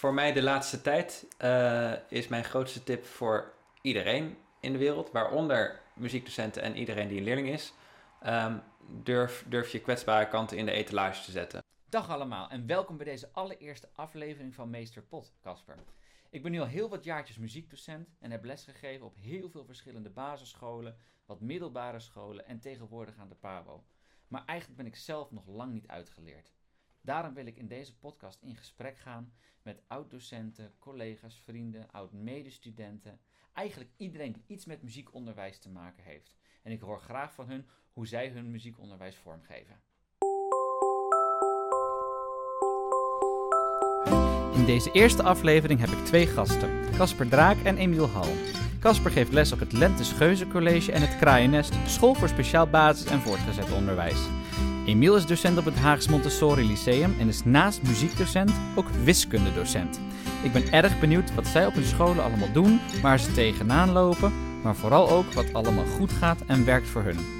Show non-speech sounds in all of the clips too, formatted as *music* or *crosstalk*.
voor mij de laatste tijd uh, is mijn grootste tip voor iedereen in de wereld, waaronder muziekdocenten en iedereen die een leerling is. Um, durf, durf je kwetsbare kanten in de etalage te zetten. Dag allemaal en welkom bij deze allereerste aflevering van Meester Pot, Casper. Ik ben nu al heel wat jaartjes muziekdocent en heb lesgegeven op heel veel verschillende basisscholen, wat middelbare scholen en tegenwoordig aan de PABO. Maar eigenlijk ben ik zelf nog lang niet uitgeleerd. Daarom wil ik in deze podcast in gesprek gaan met oud-docenten, collega's, vrienden, oud-medestudenten. Eigenlijk iedereen die iets met muziekonderwijs te maken heeft. En ik hoor graag van hun hoe zij hun muziekonderwijs vormgeven. In deze eerste aflevering heb ik twee gasten, Casper Draak en Emiel Hal. Casper geeft les op het Lentes College en het Kraaiennest, school voor speciaal basis- en voortgezet onderwijs. Emiel is docent op het Haags Montessori Lyceum en is naast muziekdocent ook wiskundedocent. Ik ben erg benieuwd wat zij op hun scholen allemaal doen, waar ze tegenaan lopen, maar vooral ook wat allemaal goed gaat en werkt voor hun.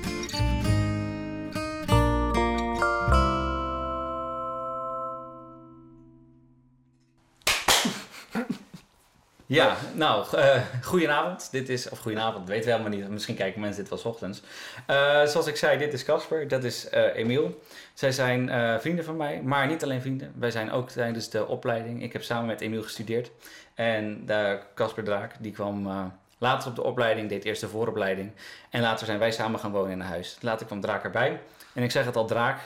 Ja, nou, uh, goedenavond. Dit is, of goedenavond, dat weten we helemaal niet. Misschien kijken mensen dit wel ochtends. Uh, zoals ik zei, dit is Casper, dat is uh, Emiel. Zij zijn vrienden van mij, maar niet alleen vrienden. Wij zijn ook tijdens de opleiding. Ik heb samen met Emiel gestudeerd. En Casper Draak, die kwam later op de opleiding, deed eerst de vooropleiding. En later zijn wij samen gaan wonen in een huis. Later kwam Draak erbij. En ik zeg het al, Draak,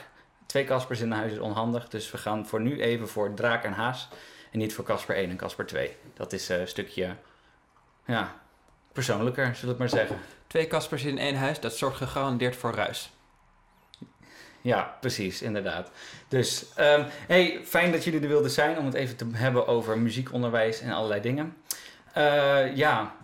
twee Caspers in een huis is onhandig. Dus we gaan voor nu even voor Draak en Haas. En niet voor Casper 1 en Casper 2. Dat is een stukje ja, persoonlijker, zullen we maar zeggen. Twee Caspers in één huis, dat zorgt gegarandeerd voor ruis. Ja, precies, inderdaad. Dus, um, hey, fijn dat jullie er wilden zijn om het even te hebben over muziekonderwijs en allerlei dingen. Uh, ja,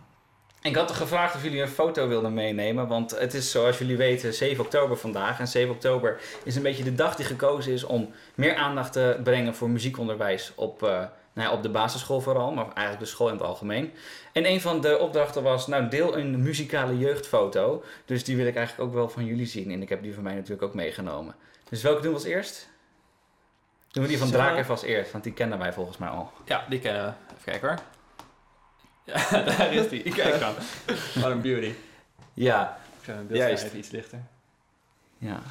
ik had gevraagd of jullie een foto wilden meenemen, want het is zoals jullie weten 7 oktober vandaag. En 7 oktober is een beetje de dag die gekozen is om meer aandacht te brengen voor muziekonderwijs op, uh, nou ja, op de basisschool vooral, maar eigenlijk de school in het algemeen. En een van de opdrachten was, nou deel een muzikale jeugdfoto. Dus die wil ik eigenlijk ook wel van jullie zien. En ik heb die van mij natuurlijk ook meegenomen. Dus welke doen we als eerst? Doen we die van Draak even als eerst, want die kennen wij volgens mij al. Ja, die kennen we. Even kijken hoor. Ja, *laughs* daar is die. Kijk dan. Wat een beauty. Ja. Ik zou een beeld even iets lichter. Ja.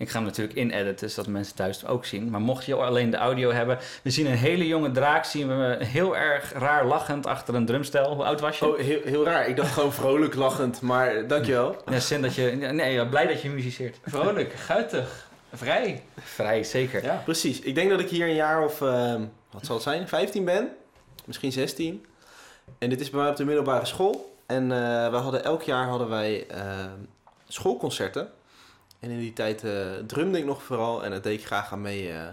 Ik ga hem natuurlijk inediten, zodat mensen thuis ook zien. Maar mocht je alleen de audio hebben... We zien een hele jonge draak, zien we heel erg raar lachend achter een drumstel. Hoe oud was je? Oh, heel, heel raar. Ik dacht gewoon vrolijk lachend, maar dankjewel. Ja, zin dat je... Nee, blij dat je muziceert. Vrolijk, guitig, vrij. Vrij, zeker. Ja. Precies. Ik denk dat ik hier een jaar of, uh, wat zal het zijn, 15 ben. Misschien 16. En dit is bij mij op de middelbare school. En uh, we hadden elk jaar hadden wij uh, schoolconcerten. En in die tijd uh, drumde ik nog vooral en dat deed ik graag aan mee uh,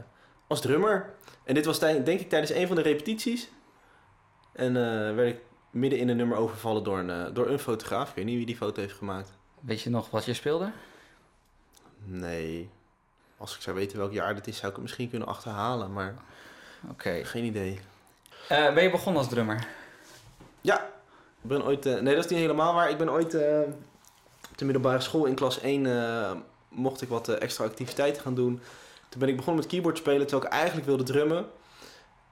als drummer. En dit was denk ik tijdens een van de repetities. En uh, werd ik midden in een nummer overvallen door een, door een fotograaf. Ik weet niet wie die foto heeft gemaakt. Weet je nog wat je speelde? Nee. Als ik zou weten welk jaar dit is, zou ik het misschien kunnen achterhalen. Maar okay. geen idee. ben je begonnen als drummer? Ja. Ik ben ooit... nee, dat is niet helemaal waar. Ik ben ooit op de middelbare school in klas 1 mocht ik wat extra activiteiten gaan doen. Toen ben ik begonnen met keyboard spelen, terwijl ik eigenlijk wilde drummen.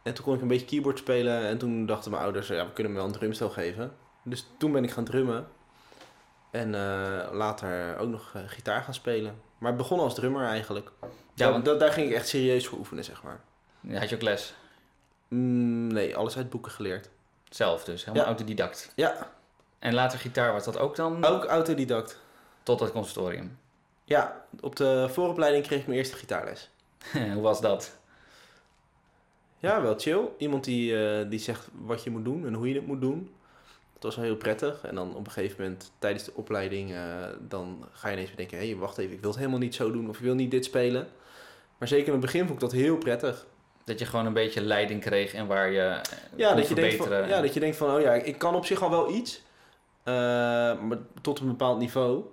En toen kon ik een beetje keyboard spelen. En toen dachten mijn ouders, ja, we kunnen me wel een drumstel geven. Dus toen ben ik gaan drummen. En uh, later ook nog uh, gitaar gaan spelen. Maar ik begon als drummer eigenlijk. Ja, want daar, daar ging ik echt serieus voor oefenen, zeg maar. Ja, had je ook les? Mm, nee, alles uit boeken geleerd. Zelf dus, helemaal ja. autodidact? Ja. En later gitaar, was dat ook dan? Ook autodidact. Tot het conservatorium? Ja, op de vooropleiding kreeg ik mijn eerste gitaarles. *laughs* Hoe was dat? Ja, wel chill. Iemand die, uh, die zegt wat je moet doen en hoe je het moet doen. Dat was wel heel prettig. En dan op een gegeven moment tijdens de opleiding, uh, dan ga je ineens bedenken, hé, hey, wacht even, ik wil het helemaal niet zo doen of ik wil niet dit spelen. Maar zeker in het begin vond ik dat heel prettig. Dat je gewoon een beetje leiding kreeg en waar je ja, dat je denkt van, ja, dat je denkt van, oh ja, ik kan op zich al wel iets. maar tot een bepaald niveau.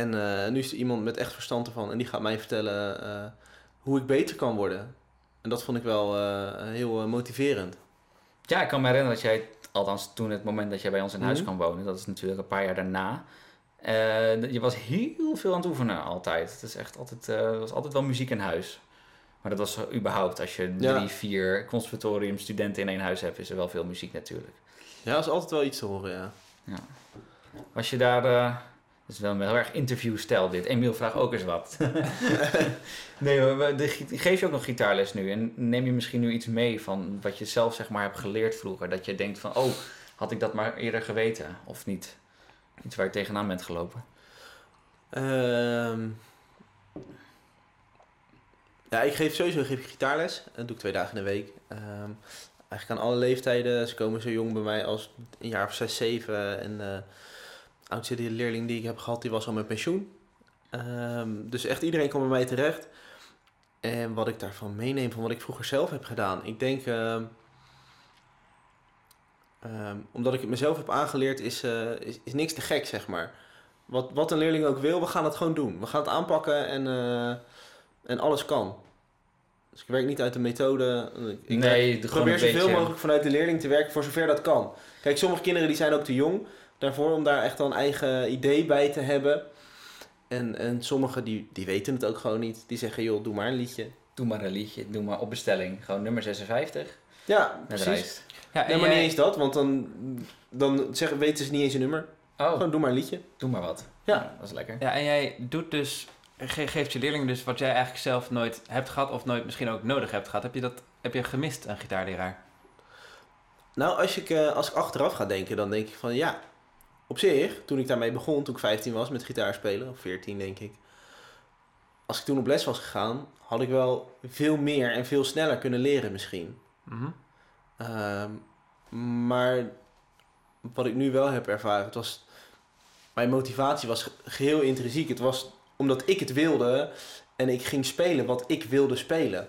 En uh, nu is er iemand met echt verstand ervan en die gaat mij vertellen uh, hoe ik beter kan worden. En dat vond ik wel uh, heel motiverend. Ja, ik kan me herinneren dat jij, althans toen het moment dat jij bij ons in huis mm -hmm. kwam wonen, dat is natuurlijk een paar jaar daarna. je was heel veel aan het oefenen altijd. Het is echt altijd, was altijd wel muziek in huis. Maar dat was überhaupt, als je Ja. drie, vier conservatoriumstudenten in één huis hebt, is er wel veel muziek natuurlijk. Ja, dat is altijd wel iets te horen, ja. Was je daar... eh is wel een heel erg interviewstijl dit. Emiel, vraag ook eens wat. *laughs* nee, maar geef je ook nog gitaarles nu? En neem je misschien nu iets mee van wat je zelf zeg maar hebt geleerd vroeger? Dat je denkt van, oh, had ik dat maar eerder geweten? Of niet? Iets waar je tegenaan bent gelopen? Ehm, ja, ik geef sowieso geef ik gitaarles. Dat doe ik twee dagen in de week. Ehm, eigenlijk aan alle leeftijden. Ze komen zo jong bij mij als een jaar of zes, zeven. En de oudste leerling die ik heb gehad, die was al met pensioen. Ehm, dus echt iedereen komt bij mij terecht. En wat ik daarvan meeneem, van wat ik vroeger zelf heb gedaan. Ik denk, ehm, ehm, omdat ik het mezelf heb aangeleerd, is, eh, is, is niks te gek, zeg maar. Wat, wat een leerling ook wil, we gaan het gewoon doen. We gaan het aanpakken en, eh, en alles kan. Dus ik werk niet uit de methode. Ik Nee, werk- probeer zoveel mogelijk vanuit de leerling te werken voor zover dat kan. Kijk, sommige kinderen die zijn ook te jong daarvoor om daar echt al een eigen idee bij te hebben. En, en sommigen die, die weten het ook gewoon niet. Die zeggen, joh, doe maar een liedje. Doe maar een liedje, doe maar op bestelling. Gewoon nummer 56 Ja, precies. Ja, Nee, en maar jij- niet eens dat, want dan, dan zeggen, weten ze niet eens een nummer. Oh, Gewoon doe maar een liedje. doe maar wat. Ja. dat is lekker. Ja, en jij doet dus, ge- geeft je leerlingen dus wat jij eigenlijk zelf nooit hebt gehad of nooit misschien ook nodig hebt gehad. Heb je dat heb je gemist, een gitaarleraar? Nou, als ik, eh, als ik achteraf ga denken, dan denk ik van ja, op zich, toen ik daarmee begon, toen ik 15 was met gitaarspelen, of 14 denk ik. Als ik toen op les was gegaan, had ik wel veel meer en veel sneller kunnen leren misschien. Mhm. Ehm, maar wat ik nu wel heb ervaren, het was, mijn motivatie was ge- geheel intrinsiek. Het was omdat ik het wilde en ik ging spelen wat ik wilde spelen.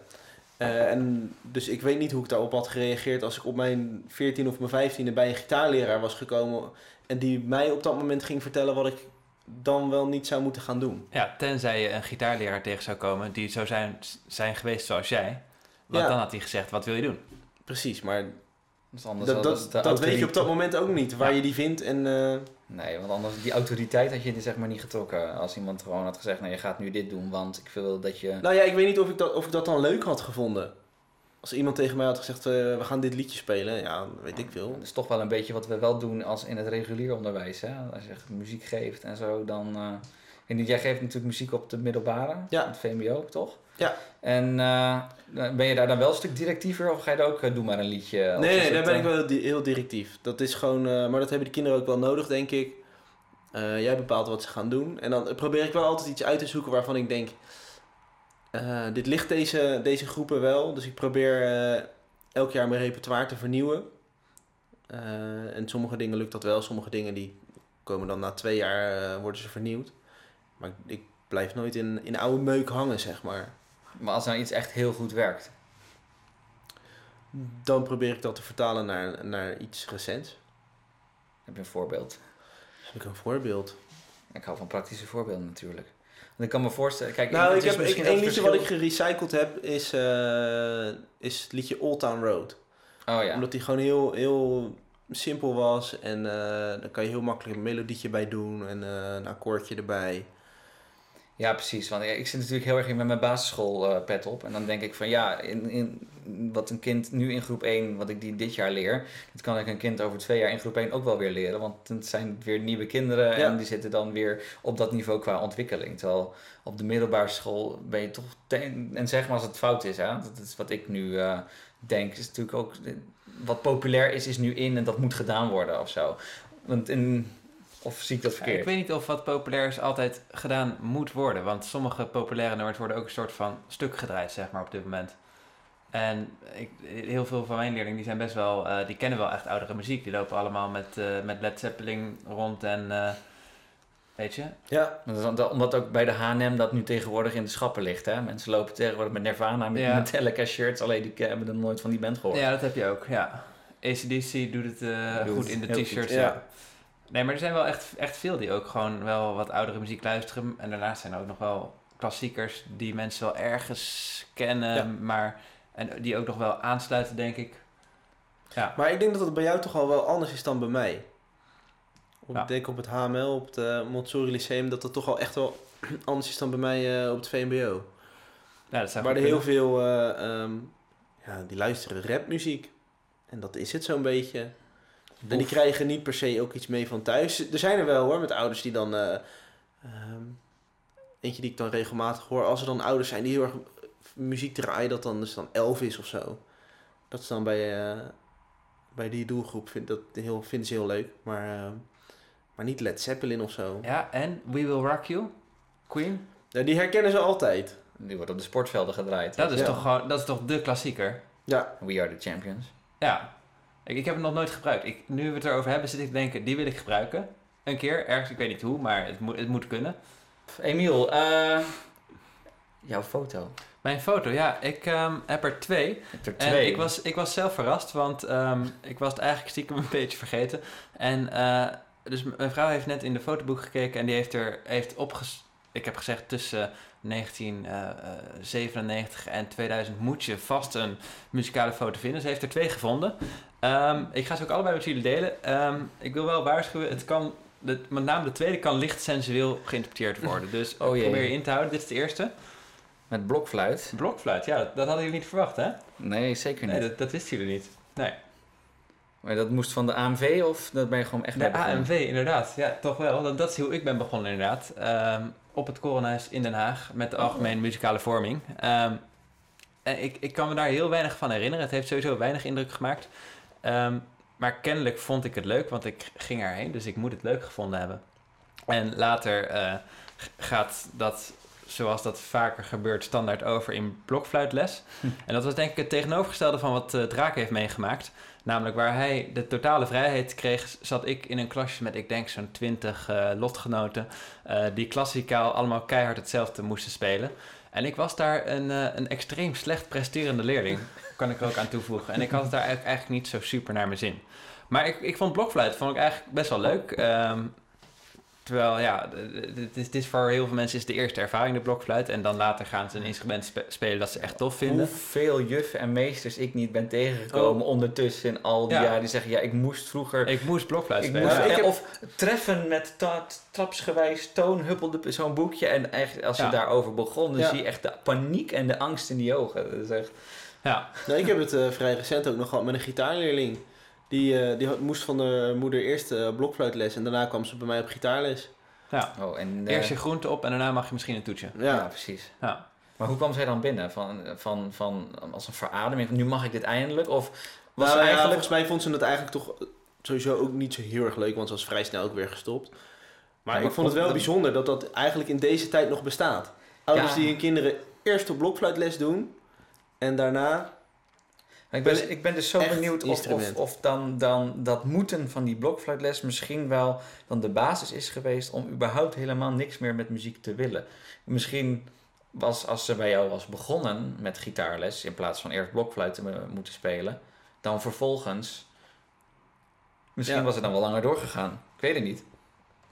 Eh, en dus ik weet niet hoe ik daarop had gereageerd als ik op mijn 14 of mijn 15e bij een gitaarleraar was gekomen en die mij op dat moment ging vertellen wat ik dan wel niet zou moeten gaan doen. Ja, tenzij je een gitaarleraar tegen zou komen die zou zijn, zijn geweest zoals jij. Want Ja. dan had hij gezegd, wat wil je doen? Precies, maar Dat, is anders dat, dat, weet je op dat moment ook niet, waar Ja. je die vindt en... eh, Nee, want anders die autoriteit had je zeg maar niet getrokken. Als iemand gewoon had gezegd, nou je gaat nu dit doen, want ik wil dat je... Nou ja, ik weet niet of ik dat, of ik dat dan leuk had gevonden. Als iemand tegen mij had gezegd, eh, we gaan dit liedje spelen, ja, weet ik veel. Dat is toch wel een beetje wat we wel doen als in het regulier onderwijs. Hè? Als je echt muziek geeft en zo, dan... eh, ik weet niet, jij geeft natuurlijk muziek op de middelbare, Ja. het VMBO, toch? Ja. En eh, ben je daar dan wel een stuk directiever of ga je daar ook, eh, doe maar een liedje? Nee, nee, daar ben eh, ik wel heel, di- heel directief. Dat is gewoon, eh, maar dat hebben de kinderen ook wel nodig, denk ik. Eh, jij bepaalt wat ze gaan doen. En dan probeer ik wel altijd iets uit te zoeken waarvan ik denk, eh, dit ligt deze, deze groepen wel. Dus ik probeer eh, elk jaar mijn repertoire te vernieuwen. Eh, en sommige dingen lukt dat wel, sommige dingen die komen dan na twee jaar, worden ze vernieuwd. Maar ik, ik blijf nooit in, in oude meuk hangen, zeg maar. Maar als nou iets echt heel goed werkt, Dan probeer ik dat te vertalen naar, naar iets recents. heb je een voorbeeld? Heb ik een voorbeeld? Ik hou van praktische voorbeelden natuurlijk. Ik kan me voorstellen, kijk, nou, ik heb één liedje verschil- wat ik gerecycled heb, is, eh, is het liedje Old Town Road. Oh ja. Omdat die gewoon heel, heel simpel was. En eh daar kan je heel makkelijk een melodietje bij doen en eh, een akkoordje erbij. Ja, precies. Want ik zit natuurlijk heel erg in met mijn basisschool eh, pet op. En dan denk ik van ja, in, in, wat een kind nu in groep 1, wat ik die dit jaar leer, dat kan ik een kind over twee jaar in groep 1 ook wel weer leren. Want het zijn weer nieuwe kinderen Ja. en die zitten dan weer op dat niveau qua ontwikkeling. Terwijl op de middelbare school ben je toch, en zeg maar als het fout is, hè, dat is wat ik nu eh, denk, is natuurlijk ook, wat populair is, is nu in en dat moet gedaan worden of zo. Want in, of zie ik dat Ja, verkeerd? ik weet niet of wat populair is altijd gedaan moet worden. Want sommige populaire nummers worden ook een soort van stuk gedraaid, zeg maar, op dit moment. En ik, heel veel van mijn leerlingen die zijn best wel, eh, die kennen wel echt oudere muziek. Die lopen allemaal met, eh, met Led Zeppelin rond en eh, weet je. Ja, omdat- ook bij de H&M dat nu tegenwoordig in de schappen ligt. Hè? Mensen lopen tegenwoordig met Nirvana, met Ja. Metallica shirts. Alleen die hebben er nooit van die band gehoord. Ja, dat heb je ook, ja. ACDC doet het Doet goed het in de t-shirts, ja. ja. Nee, maar er zijn wel echt, echt veel die ook gewoon wel wat oudere muziek luisteren. En daarnaast zijn er ook nog wel klassiekers die mensen wel ergens kennen, Ja. maar en die ook nog wel aansluiten, denk ik. Ja, maar ik denk dat het bij jou toch al wel anders is dan bij mij. Op, Ja. Ik denk op het HML, op het eh, Montessori Lyceum, dat het toch al echt wel *clears throat* anders is dan bij mij eh, op het VMBO. Ja, dat waar er heel kunnen. veel, eh, ehm, ja, die luisteren rapmuziek. En dat is het zo'n beetje. En die krijgen niet per se ook iets mee van thuis. Er zijn er wel hoor, met ouders die dan... eh, ehm, eentje die ik dan regelmatig hoor. Als er dan ouders zijn die heel erg muziek draaien, dat dan is dan Elvis of zo. Dat is dan bij, eh, bij die doelgroep, vind, dat heel, vinden ze heel leuk. Maar, ehm, maar niet Led Zeppelin of zo. Ja, en We Will Rock You, Queen. Ja, die herkennen ze altijd. Die wordt op de sportvelden gedraaid. Dat is, Ja. toch, gewoon, dat is toch de klassieker? Ja, We are the champions. Ja. Ik, ik heb hem nog nooit gebruikt. Ik, nu we het erover hebben, zit ik te denken, die wil ik gebruiken. Een keer, ergens, ik weet niet hoe, maar het, moet het moet kunnen. Emiel, eh, jouw foto. Mijn foto, ja, ik ehm, heb er twee. Er En twee. ik was, ik was zelf verrast, want ehm, ik was het eigenlijk stiekem een *laughs* beetje vergeten. En eh, dus mijn vrouw heeft net in de fotoboek gekeken en die heeft er heeft opges... Ik heb gezegd tussen 1997 en 2000 moet je vast een muzikale foto vinden. Ze heeft er twee gevonden. Ehm, ik ga ze ook allebei met jullie delen. Ik wil wel waarschuwen, het kan... De, met name de tweede kan licht sensueel geïnterpreteerd worden. Dus Oh probeer je in te houden. Dit is de eerste. Met blokfluit? Blokfluit, ja, dat, dat hadden jullie niet verwacht, hè? Nee, zeker niet. Nee, dat, dat wisten jullie niet. Nee. Maar dat moest van de AMV of dat ben je gewoon echt De bij begonnen? AMV, inderdaad. Ja, toch wel. Dat, dat is hoe ik ben begonnen, inderdaad. Ehm, op het Korenhuis in Den Haag met de algemene muzikale vorming. Ehm, en ik, ik kan me daar heel weinig van herinneren. Het heeft sowieso weinig indruk gemaakt. Ehm, maar kennelijk vond ik het leuk, want ik ging erheen. Dus ik moet het leuk gevonden hebben. En later eh, gaat dat, zoals dat vaker gebeurt, standaard over in blokfluitles. Hm. *laughs* En dat was denk ik het tegenovergestelde van wat eh Draak heeft meegemaakt. Namelijk waar hij de totale vrijheid kreeg, zat ik in een klasje met, ik denk, zo'n twintig eh, lotgenoten. eh, die klassikaal allemaal keihard hetzelfde moesten spelen. En ik was daar een, een extreem slecht presterende leerling, *laughs* kan ik er ook aan toevoegen. En ik had het daar eigenlijk, eigenlijk niet zo super naar mijn zin. Maar ik, ik vond blokfluit vond ik eigenlijk best wel leuk. Ehm, terwijl, ja, dit is, voor heel veel mensen is de eerste ervaring de blokfluit. En dan later gaan ze een instrument spe- spelen dat ze echt tof vinden. Hoeveel juffen en meesters ik niet ben tegengekomen ondertussen in al die Ja. jaren. Die zeggen, ja, ik moest vroeger... Ik moest blokfluit Ik spelen. moest, Ja, ik heb- Of treffen met ta- trapsgewijs toon huppelde zo'n boekje. En echt, als je Ja. daarover begon, dan Ja. zie je echt de paniek en de angst in die ogen. Dat is echt... Ja, Nou, ik heb het eh, vrij recent ook nog gehad met een gitaarleerling. Die, eh, die moest van de moeder eerst eh, blokfluitles en daarna kwam ze bij mij op gitaarles. ja. Oh, en, eh, Eerst je groente op en daarna mag je misschien een toetje. Ja, ja. precies. Ja. Maar hoe kwam zij dan binnen? Van, van, van, als een verademing? Van, nu mag ik dit eindelijk? Of was Nou, ze ja, eigenlijk... volgens mij vond ze het eigenlijk toch sowieso ook niet zo heel erg leuk, want ze was vrij snel ook weer gestopt. Maar Ja, ik vond het wel bijzonder dat dat eigenlijk in deze tijd nog bestaat. Ouders Ja. die hun kinderen eerst op blokfluitles doen en daarna... Ik ben, Dus ik ben dus zo benieuwd of, of, dan, dan dat moeten van die blokfluitles misschien wel dan de basis is geweest om überhaupt helemaal niks meer met muziek te willen. Misschien was als ze bij jou was begonnen met gitaarles, in plaats van eerst blokfluit te mo- moeten spelen, dan vervolgens, misschien Ja. was het dan wel langer doorgegaan. Ik weet het niet.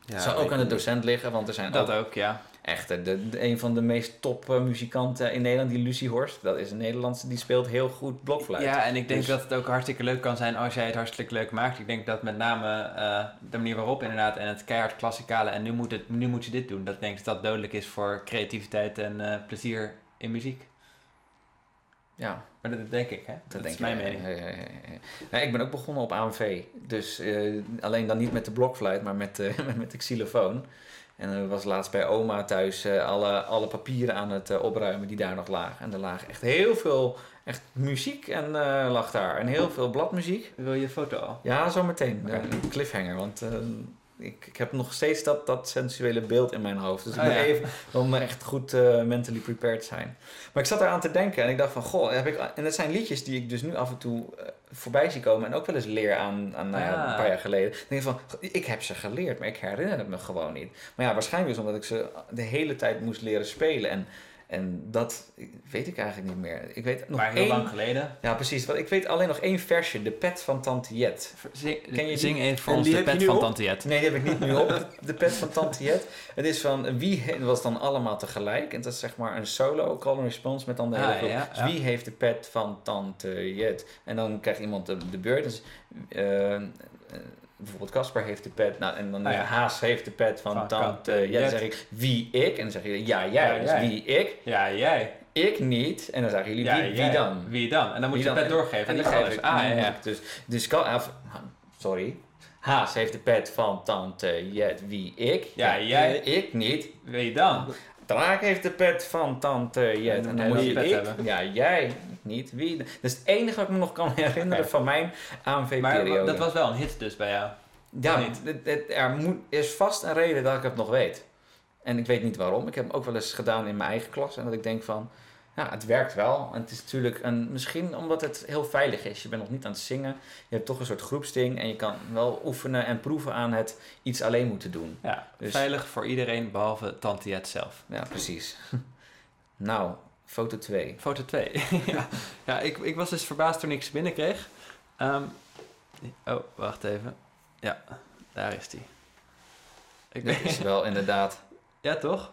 Ja, het zou ook aan de docent liggen, want er zijn Dat ook ook, ja. Echt de, de- een van de meest top eh, muzikanten in Nederland, die Lucie Horst. Dat is een Nederlandse, die speelt heel goed blokfluit. Ja, en ik denk Dus- dat het ook hartstikke leuk kan zijn als jij het hartstikke leuk maakt. Ik denk dat met name eh, de manier waarop inderdaad en het keihard klassikale en nu moet, het, nu moet je dit doen. Dat ik denk dat dat dodelijk is voor creativiteit en eh, plezier in muziek. ja. Maar dat denk ik, hè? Dat, Dat is denk mijn ik. mening. Ja, ja, ja, ja. Nee, ik ben ook begonnen op AMV. Dus alleen dan niet met de blokfluit, maar met, met, *laughs* met de xylofoon. En er was laatst bij oma thuis eh, alle, alle papieren aan het eh, opruimen die daar nog lagen. En er lag echt heel veel echt muziek en eh, lag daar. En heel veel bladmuziek. Wil je een foto al? Ja, zometeen. Oké. Eh, Een cliffhanger. Want eh, ik, ik heb nog steeds dat, dat sensuele beeld in mijn hoofd. Dus ik Oh, moet ja. even om echt goed eh, mentally prepared zijn. Maar ik zat eraan te denken en ik dacht van, goh, heb ik, en dat zijn liedjes die ik dus nu af en toe eh, voorbij zie komen en ook wel eens leer aan, aan nou ja, Ah. een paar jaar geleden. Dan denk ik van, ik heb ze geleerd, maar ik herinner het me gewoon niet. Maar ja, waarschijnlijk dus omdat ik ze de hele tijd moest leren spelen en, en dat weet ik eigenlijk niet meer. Ik weet nog maar heel één, lang geleden. ja precies, want ik weet alleen nog één versje, De Pet van Tante Jet. Zing, Ken je die? zing even voor En ons die de pet nu van op? Tante Jet. Nee, die heb ik niet nu op. *laughs* De pet van Tante Jet. Het is van wie he- was dan allemaal tegelijk. En dat is zeg maar een solo call and response met dan de hele Ah, groep. ja, Dus wie heeft de pet van Tante Jet? En dan krijgt iemand de, de beurt. Dus, eh, bijvoorbeeld Casper heeft de pet. Nou, en dan Ah, ja. Haas heeft de pet van, Van Tante Tante Jet. Dan zeg ik wie ik. En dan zeg je ja jij. Ja, dus jij. wie ik. Ja, jij. ik niet. En dan zeggen jullie, Ja, wie, dan? Wie dan? En dan moet je dan? pet doorgeven. En aan dan die geef ik. Ah, ja, ja. Dus, dus ah, sorry. Haas heeft de pet van tante Jet, wie ik. Ja, jij. Ik niet. Wie dan? Draak heeft de pet van tante Jet. En dan moet je pet hebben. Ja, jij niet. Wie? Dat is het enige wat ik me nog kan herinneren van mijn Maar AMV-periode. dat was wel een hit dus bij jou. Ja, niet? het- het- er moet, is vast een reden dat ik het nog weet. En ik weet niet waarom. Ik heb hem ook wel eens gedaan in mijn eigen klas. En dat ik denk van, ja, het werkt wel. En het is natuurlijk een, misschien omdat het heel veilig is. Je bent nog niet aan het zingen. Je hebt toch een soort groepsding. En je kan wel oefenen en proeven aan het iets alleen moeten doen. Ja, Dus- veilig voor iedereen behalve Tante Jet zelf. Ja, precies. *laughs* nou, foto 2. Foto 2. *laughs* ja, ja ik, ik was dus verbaasd toen ik ze binnenkreeg. Ehm, oh, wacht even. Ja, daar is die. Ik Dat is wel inderdaad *laughs* ja, toch?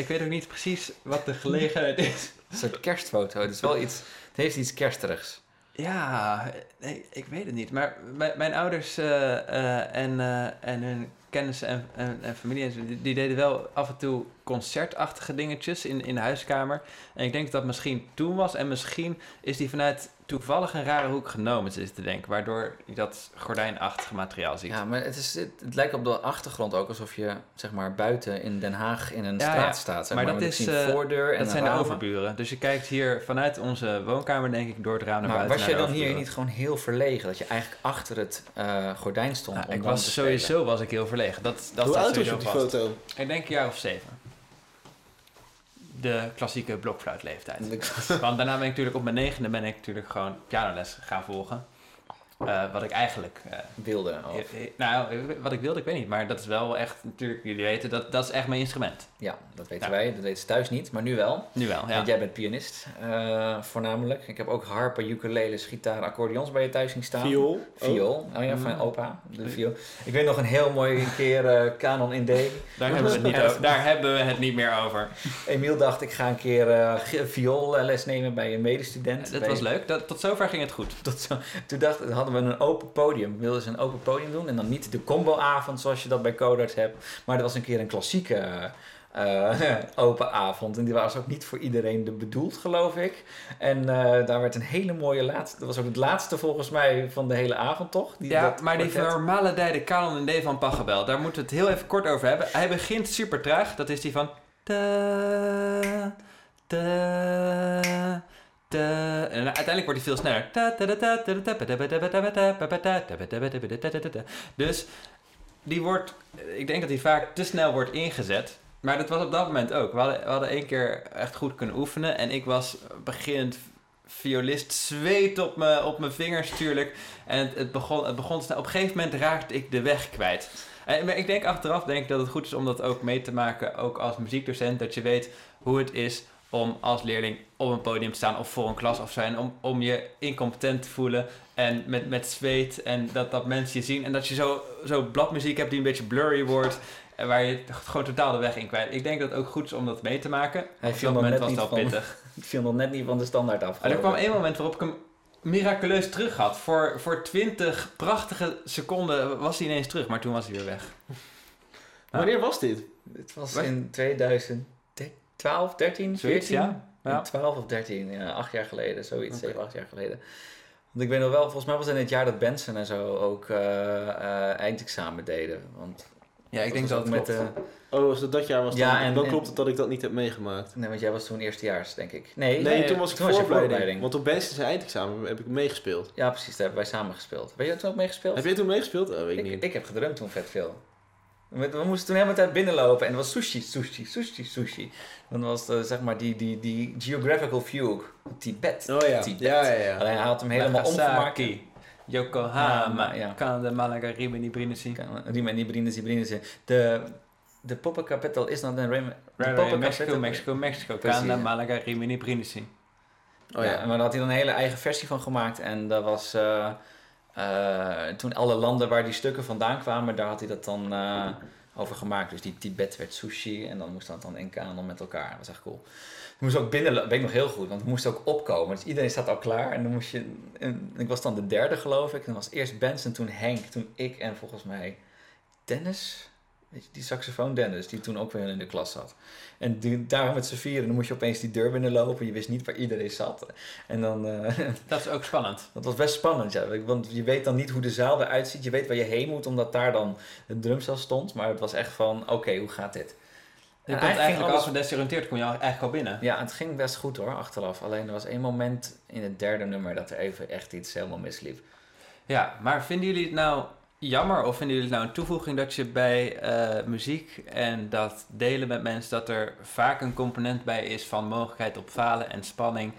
Ik weet ook niet precies wat de gelegenheid is. een soort kerstfoto. Het is wel iets, het heeft iets kersterigs. Ja, nee, ik weet het niet. Maar mijn, ouders eh, eh, en, eh, en hun kennissen en, en, en familie, die, die deden wel af en toe concertachtige dingetjes in, in de huiskamer. En ik denk dat dat misschien toen was. En misschien is die vanuit toevallig een rare hoek genomen, zit te denken. Waardoor je dat gordijnachtige materiaal ziet. Ja, maar het, is, het, het lijkt op de achtergrond ook alsof je zeg maar buiten in Den Haag in een Ja, straat ja. staat. Zeg Maar maar, dat is, misschien eh, een voordeur en dat een zijn de overburen. Dus je kijkt hier vanuit onze woonkamer, denk ik, door het raam naar Maar buiten. was je dan hier niet gewoon heel verlegen? Dat je eigenlijk achter het eh, gordijn stond Nou, om ik was sowieso was ik heel verlegen. Dat, dat Hoe oud was op die vast. foto? Ik denk een jaar of zeven. De klassieke blokfluitleeftijd. Want daarna ben ik natuurlijk op mijn negende ben ik natuurlijk gewoon pianoles gaan volgen. Eh, wat ik eigenlijk... eh, Wilde. Of, eh, nou, wat ik wilde, ik weet niet. Maar dat is wel echt, natuurlijk, jullie weten, dat, dat is echt mijn instrument. ja, dat weten Ja. wij. Dat weten ze thuis niet, maar nu wel. Nu wel, ja. Want jij bent pianist, eh, voornamelijk. Ik heb ook harpen, ukuleles, gitaar, accordeons bij je thuis zien staan. Viool? Viool, oh ja, van Mm. opa, de viool. Ik weet nog een heel mooi keer eh Canon in D. Daar, hebben we het niet *laughs* over, daar hebben we het niet meer over. Emiel dacht, ik ga een keer eh vioolles nemen bij een medestudent. Dat Bij- was leuk. Dat, tot zover ging het goed. Tot zo. Toen dacht, hadden we een open podium. Wilden ze een open podium doen. En dan niet de comboavond zoals je dat bij Codarts hebt. Maar er was een keer een klassieke eh, *laughs* open avond. En die was ook niet voor iedereen de bedoeld, geloof ik. En eh, daar werd een hele mooie laatste... Dat was ook het laatste volgens mij van de hele avond, toch? Die, Ja, dat maar die normale dijde Canon in D van Pachelbel, daar moeten we het heel even kort over hebben. Hij begint super traag. Dat is die van... Ta, ta. En uiteindelijk wordt hij veel sneller. Dus die wordt, ik denk dat hij vaak te snel wordt ingezet. Maar dat was op dat moment ook. We hadden, één keer echt goed kunnen oefenen. En ik was beginnend violist, zweet op, me, op mijn vingers natuurlijk. En het, begon, het begon snel. Op een gegeven moment raakte ik de weg kwijt. En, maar ik denk achteraf denk ik dat het goed is om dat ook mee te maken, ook als muziekdocent, dat je weet hoe het is om als leerling op een podium te staan. Of voor een klas of zijn. Om, om je incompetent te voelen. En met, met zweet. En dat, dat mensen je zien. En dat je zo, zo bladmuziek hebt die een beetje blurry wordt. En waar je gewoon totaal de weg in kwijt. Ik denk dat het ook goed is om dat mee te maken. Hij Op viel dat nog moment net was van- pittig. *laughs* Ik viel nog net niet van de standaard af. En er kwam één moment waarop ik hem miraculeus terug had. Voor, voor 20 prachtige seconden was hij ineens terug, maar toen was hij weer weg. Wanneer was dit? Het was Wat? in 2012, 13, Zoiets, 14? ja? Ja. 12 of 13, ja, acht jaar geleden, zoiets, Oké. 7, 8 jaar geleden. Want ik weet nog wel, volgens mij was het in het jaar dat Benson en zo ook eh, eh, eindexamen deden. Want Ja, ik denk dat het met klopt. de, Oh, als het dat jaar was, dan, Ja, en- dan en- klopt het dat ik dat niet heb meegemaakt. Nee, want jij was toen eerstejaars, denk ik. Nee, Nee, toen was ik toen vooropleiding. Want op Ben's zijn eindexamen heb ik meegespeeld. Ja, precies, daar hebben wij samen gespeeld. Weet je toen ook meegespeeld? Heb jij toen meegespeeld? Oh, weet ik ik, niet. ik heb gedrumd toen vet veel. We, moesten toen helemaal tijd binnenlopen en het was sushi, sushi, sushi, sushi. Dan was het, zeg maar die, die, die geographical view, Tibet. Oh ja. Tibet. Ja, ja, ja. Alleen hij had hem helemaal omgemaakt. Yokohama, Ja. Canada, Malaga, Rimini, Brindisi. Riemen, die Brindisi, Brindisi. De, de poppenkapitel is dan een de Right, right, poppenkapitel- Mexico, Mexico, Mexico, ja. Malaga, Rimini, Brindisi. Oh ja, maar daar had hij dan een hele eigen versie van gemaakt. En dat was eh, eh, toen alle landen waar die stukken vandaan kwamen, daar had hij dat dan eh, over gemaakt. Dus die Tibet werd sushi en dan moest dat dan in kanon met elkaar. Dat was echt cool. We moesten ook binnen, weet ik nog heel goed, want we moesten ook opkomen. Dus iedereen staat al klaar en dan moest je, ik was dan de derde geloof ik. En dan was eerst Benson, toen Henk, toen ik en volgens mij Dennis. Weet je, die saxofoon Dennis, die toen ook weer in de klas zat. En die, daarom met z'n vieren, dan moest je opeens die deur binnenlopen. Je wist niet waar iedereen zat. En dan, eh, Dat is ook spannend. *laughs* dat was best spannend, ja. Want je weet dan niet hoe de zaal eruit ziet. Je weet waar je heen moet, omdat daar dan een drumstel stond. Maar het was echt van, oké, hoe gaat dit? Je komt eigenlijk eigenlijk ging als gedesoriënteerd kom je eigenlijk al binnen. Ja, het ging best goed hoor, achteraf. Alleen er was één moment in het derde nummer dat er even echt iets helemaal misliep. Ja, maar vinden jullie het nou jammer of vinden jullie het nou een toevoeging dat je bij eh, muziek en dat delen met mensen, dat er vaak een component bij is van mogelijkheid op falen en spanning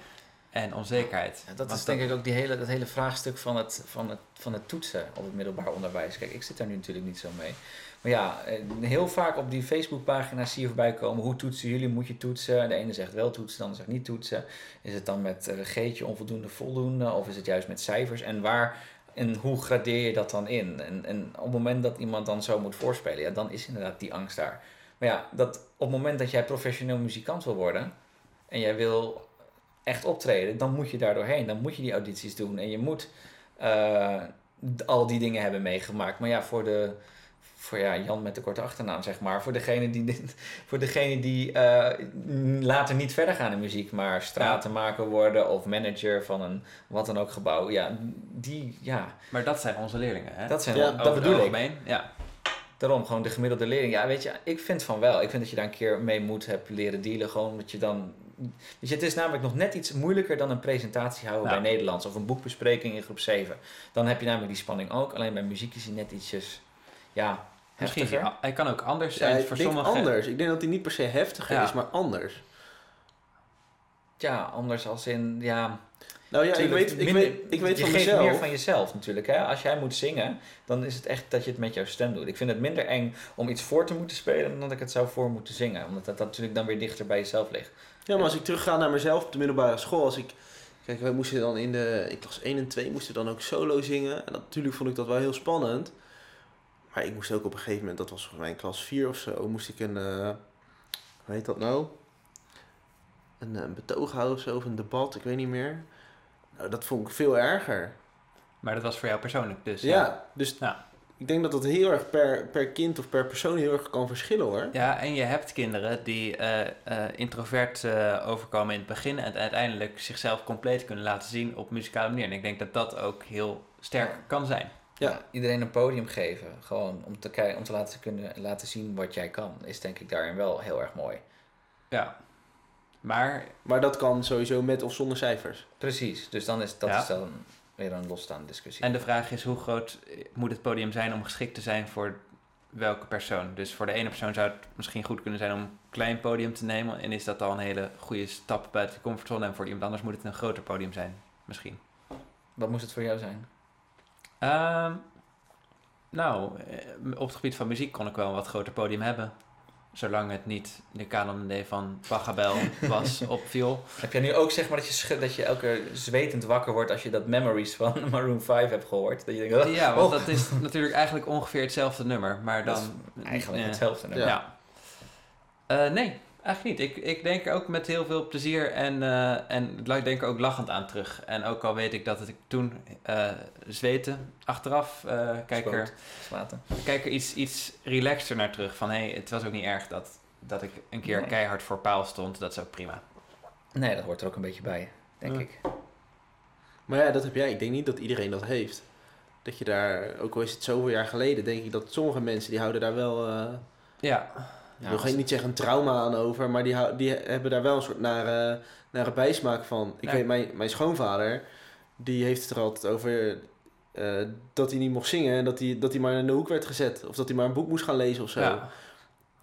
en onzekerheid? Ja, dat Want is denk ik ook die hele, dat hele vraagstuk van het, van, het, van het toetsen op het middelbaar onderwijs. Kijk, ik zit daar nu natuurlijk niet zo mee. Maar ja, eh, heel vaak op die Facebookpagina's zie je voorbij komen. Hoe toetsen jullie? Moet je toetsen? De ene zegt wel toetsen, de ander zegt niet toetsen. Is het dan met uh, G'tje onvoldoende, voldoende? Of is het juist met cijfers? En waar en hoe gradeer je dat dan in? En, en op het moment dat iemand dan zo moet voorspelen, ja, dan is inderdaad die angst daar. Maar ja, dat op het moment dat jij professioneel muzikant wil worden en jij wil echt optreden, dan moet je daar doorheen. Dan moet je die audities doen en je moet uh, al die dingen hebben meegemaakt. Maar ja, voor de voor ja, Jan met de korte achternaam, zeg maar. Voor degene die, *laughs* voor degene die uh, later niet verder gaan in muziek, maar stratenmaker worden of manager van een wat dan ook gebouw. Ja, die, ja. Maar dat zijn onze leerlingen, hè? Dat zijn, ja, dat bedoel ik. Ja. Daarom gewoon de gemiddelde leerling. Ja, weet je, ik vind van wel. Ik vind dat je daar een keer mee moet hebben leren dealen. Gewoon dat je dan... Je, het is namelijk nog net iets moeilijker dan een presentatie houden bij Nederlands. Of een boekbespreking in groep 7. Dan heb je namelijk die spanning ook. Alleen bij muziek is hij net ietsjes... Ja, Misschien hij, hij kan ook anders zijn. Ja, voor denk sommige... anders. Ik denk dat hij niet per se heftiger Ja. is, maar anders. Ja, anders als in... Ja, Nou ja, ik weet, ik minder- weet, ik weet je van geeft mezelf. meer van jezelf natuurlijk. Hè? Als jij moet zingen, dan is het echt dat je het met jouw stem doet. Ik vind het minder eng om iets voor te moeten spelen dan dat ik het zou voor moeten zingen. Omdat dat natuurlijk dan weer dichter bij jezelf ligt. Ja, maar als ik terugga naar mezelf op de middelbare school, als ik... Kijk, wij moesten dan in de... Ik klas 1 en 2 moesten dan ook solo zingen. En natuurlijk vond ik dat wel heel spannend. Maar ik moest ook op een gegeven moment, dat was volgens mij in klas 4 of zo, moest ik een... eh, hoe heet dat nou? Een, eh, een betoog houden of zo, of een debat, ik weet niet meer. Nou, dat vond ik veel erger. Maar dat was voor jou persoonlijk dus. ja. dus Ja. ik denk dat dat heel erg per, per kind of per persoon heel erg kan verschillen hoor. Ja, en je hebt kinderen die eh, introvert overkomen in het begin en uiteindelijk zichzelf compleet kunnen laten zien op muzikale manier. En ik denk dat dat ook heel sterk kan zijn. Ja. iedereen een podium geven. Gewoon om te, om te laten, kunnen, laten zien wat jij kan. Is denk ik daarin wel heel erg mooi. Ja. Maar Maar dat kan sowieso met of zonder cijfers. Precies, dus dan is dat Ja. is dan weer een losstaande discussie. En de vraag is hoe groot moet het podium zijn om geschikt te zijn voor welke persoon. Dus voor de ene persoon zou het misschien goed kunnen zijn om een klein podium te nemen. En is dat al een hele goede stap buiten de comfortzone. En voor iemand anders moet het een groter podium zijn. Misschien. Wat moest het voor jou zijn? Ehm, nou, eh, op het gebied van muziek kon ik wel een wat groter podium hebben. Zolang het niet de canon D van Pachelbel *laughs* was op viool. Heb jij nu ook zeg maar dat je, dat je elke zwetend wakker wordt als je dat Memories van *laughs* Maroon 5 hebt gehoord? Dat je denkt, oh, Ja, want oh. dat is natuurlijk eigenlijk ongeveer hetzelfde nummer. Maar Dat dan... eigenlijk eh, hetzelfde. Nummer. Ja. Eh, nee, eigenlijk niet. Ik, ik denk er ook met heel veel plezier en, eh en ik denk er ook lachend aan terug. En ook al weet ik dat het ik toen eh zweten achteraf, eh kijk, er, Zwoot. Slaten. kijk er iets, iets relaxter naar terug. Van hé, hey, het was ook niet erg dat, dat ik een keer Nee. keihard voor paal stond. Dat is ook prima. Nee, dat hoort er ook een beetje bij, denk Ja. ik. Maar ja, dat heb jij. Ik denk niet dat iedereen dat heeft. Dat je daar, ook al is het zoveel jaar geleden, denk ik dat sommige mensen die houden daar wel, eh Ja, ik wil geen, niet zeggen een trauma aan over, maar die, die hebben daar wel een soort nare, nare bijsmaak van. Ik Ja. weet, mijn, mijn schoonvader, die heeft het er altijd over eh, dat hij niet mocht zingen en dat hij, dat hij maar in de hoek werd gezet. Of dat hij maar een boek moest gaan lezen of zo. ja.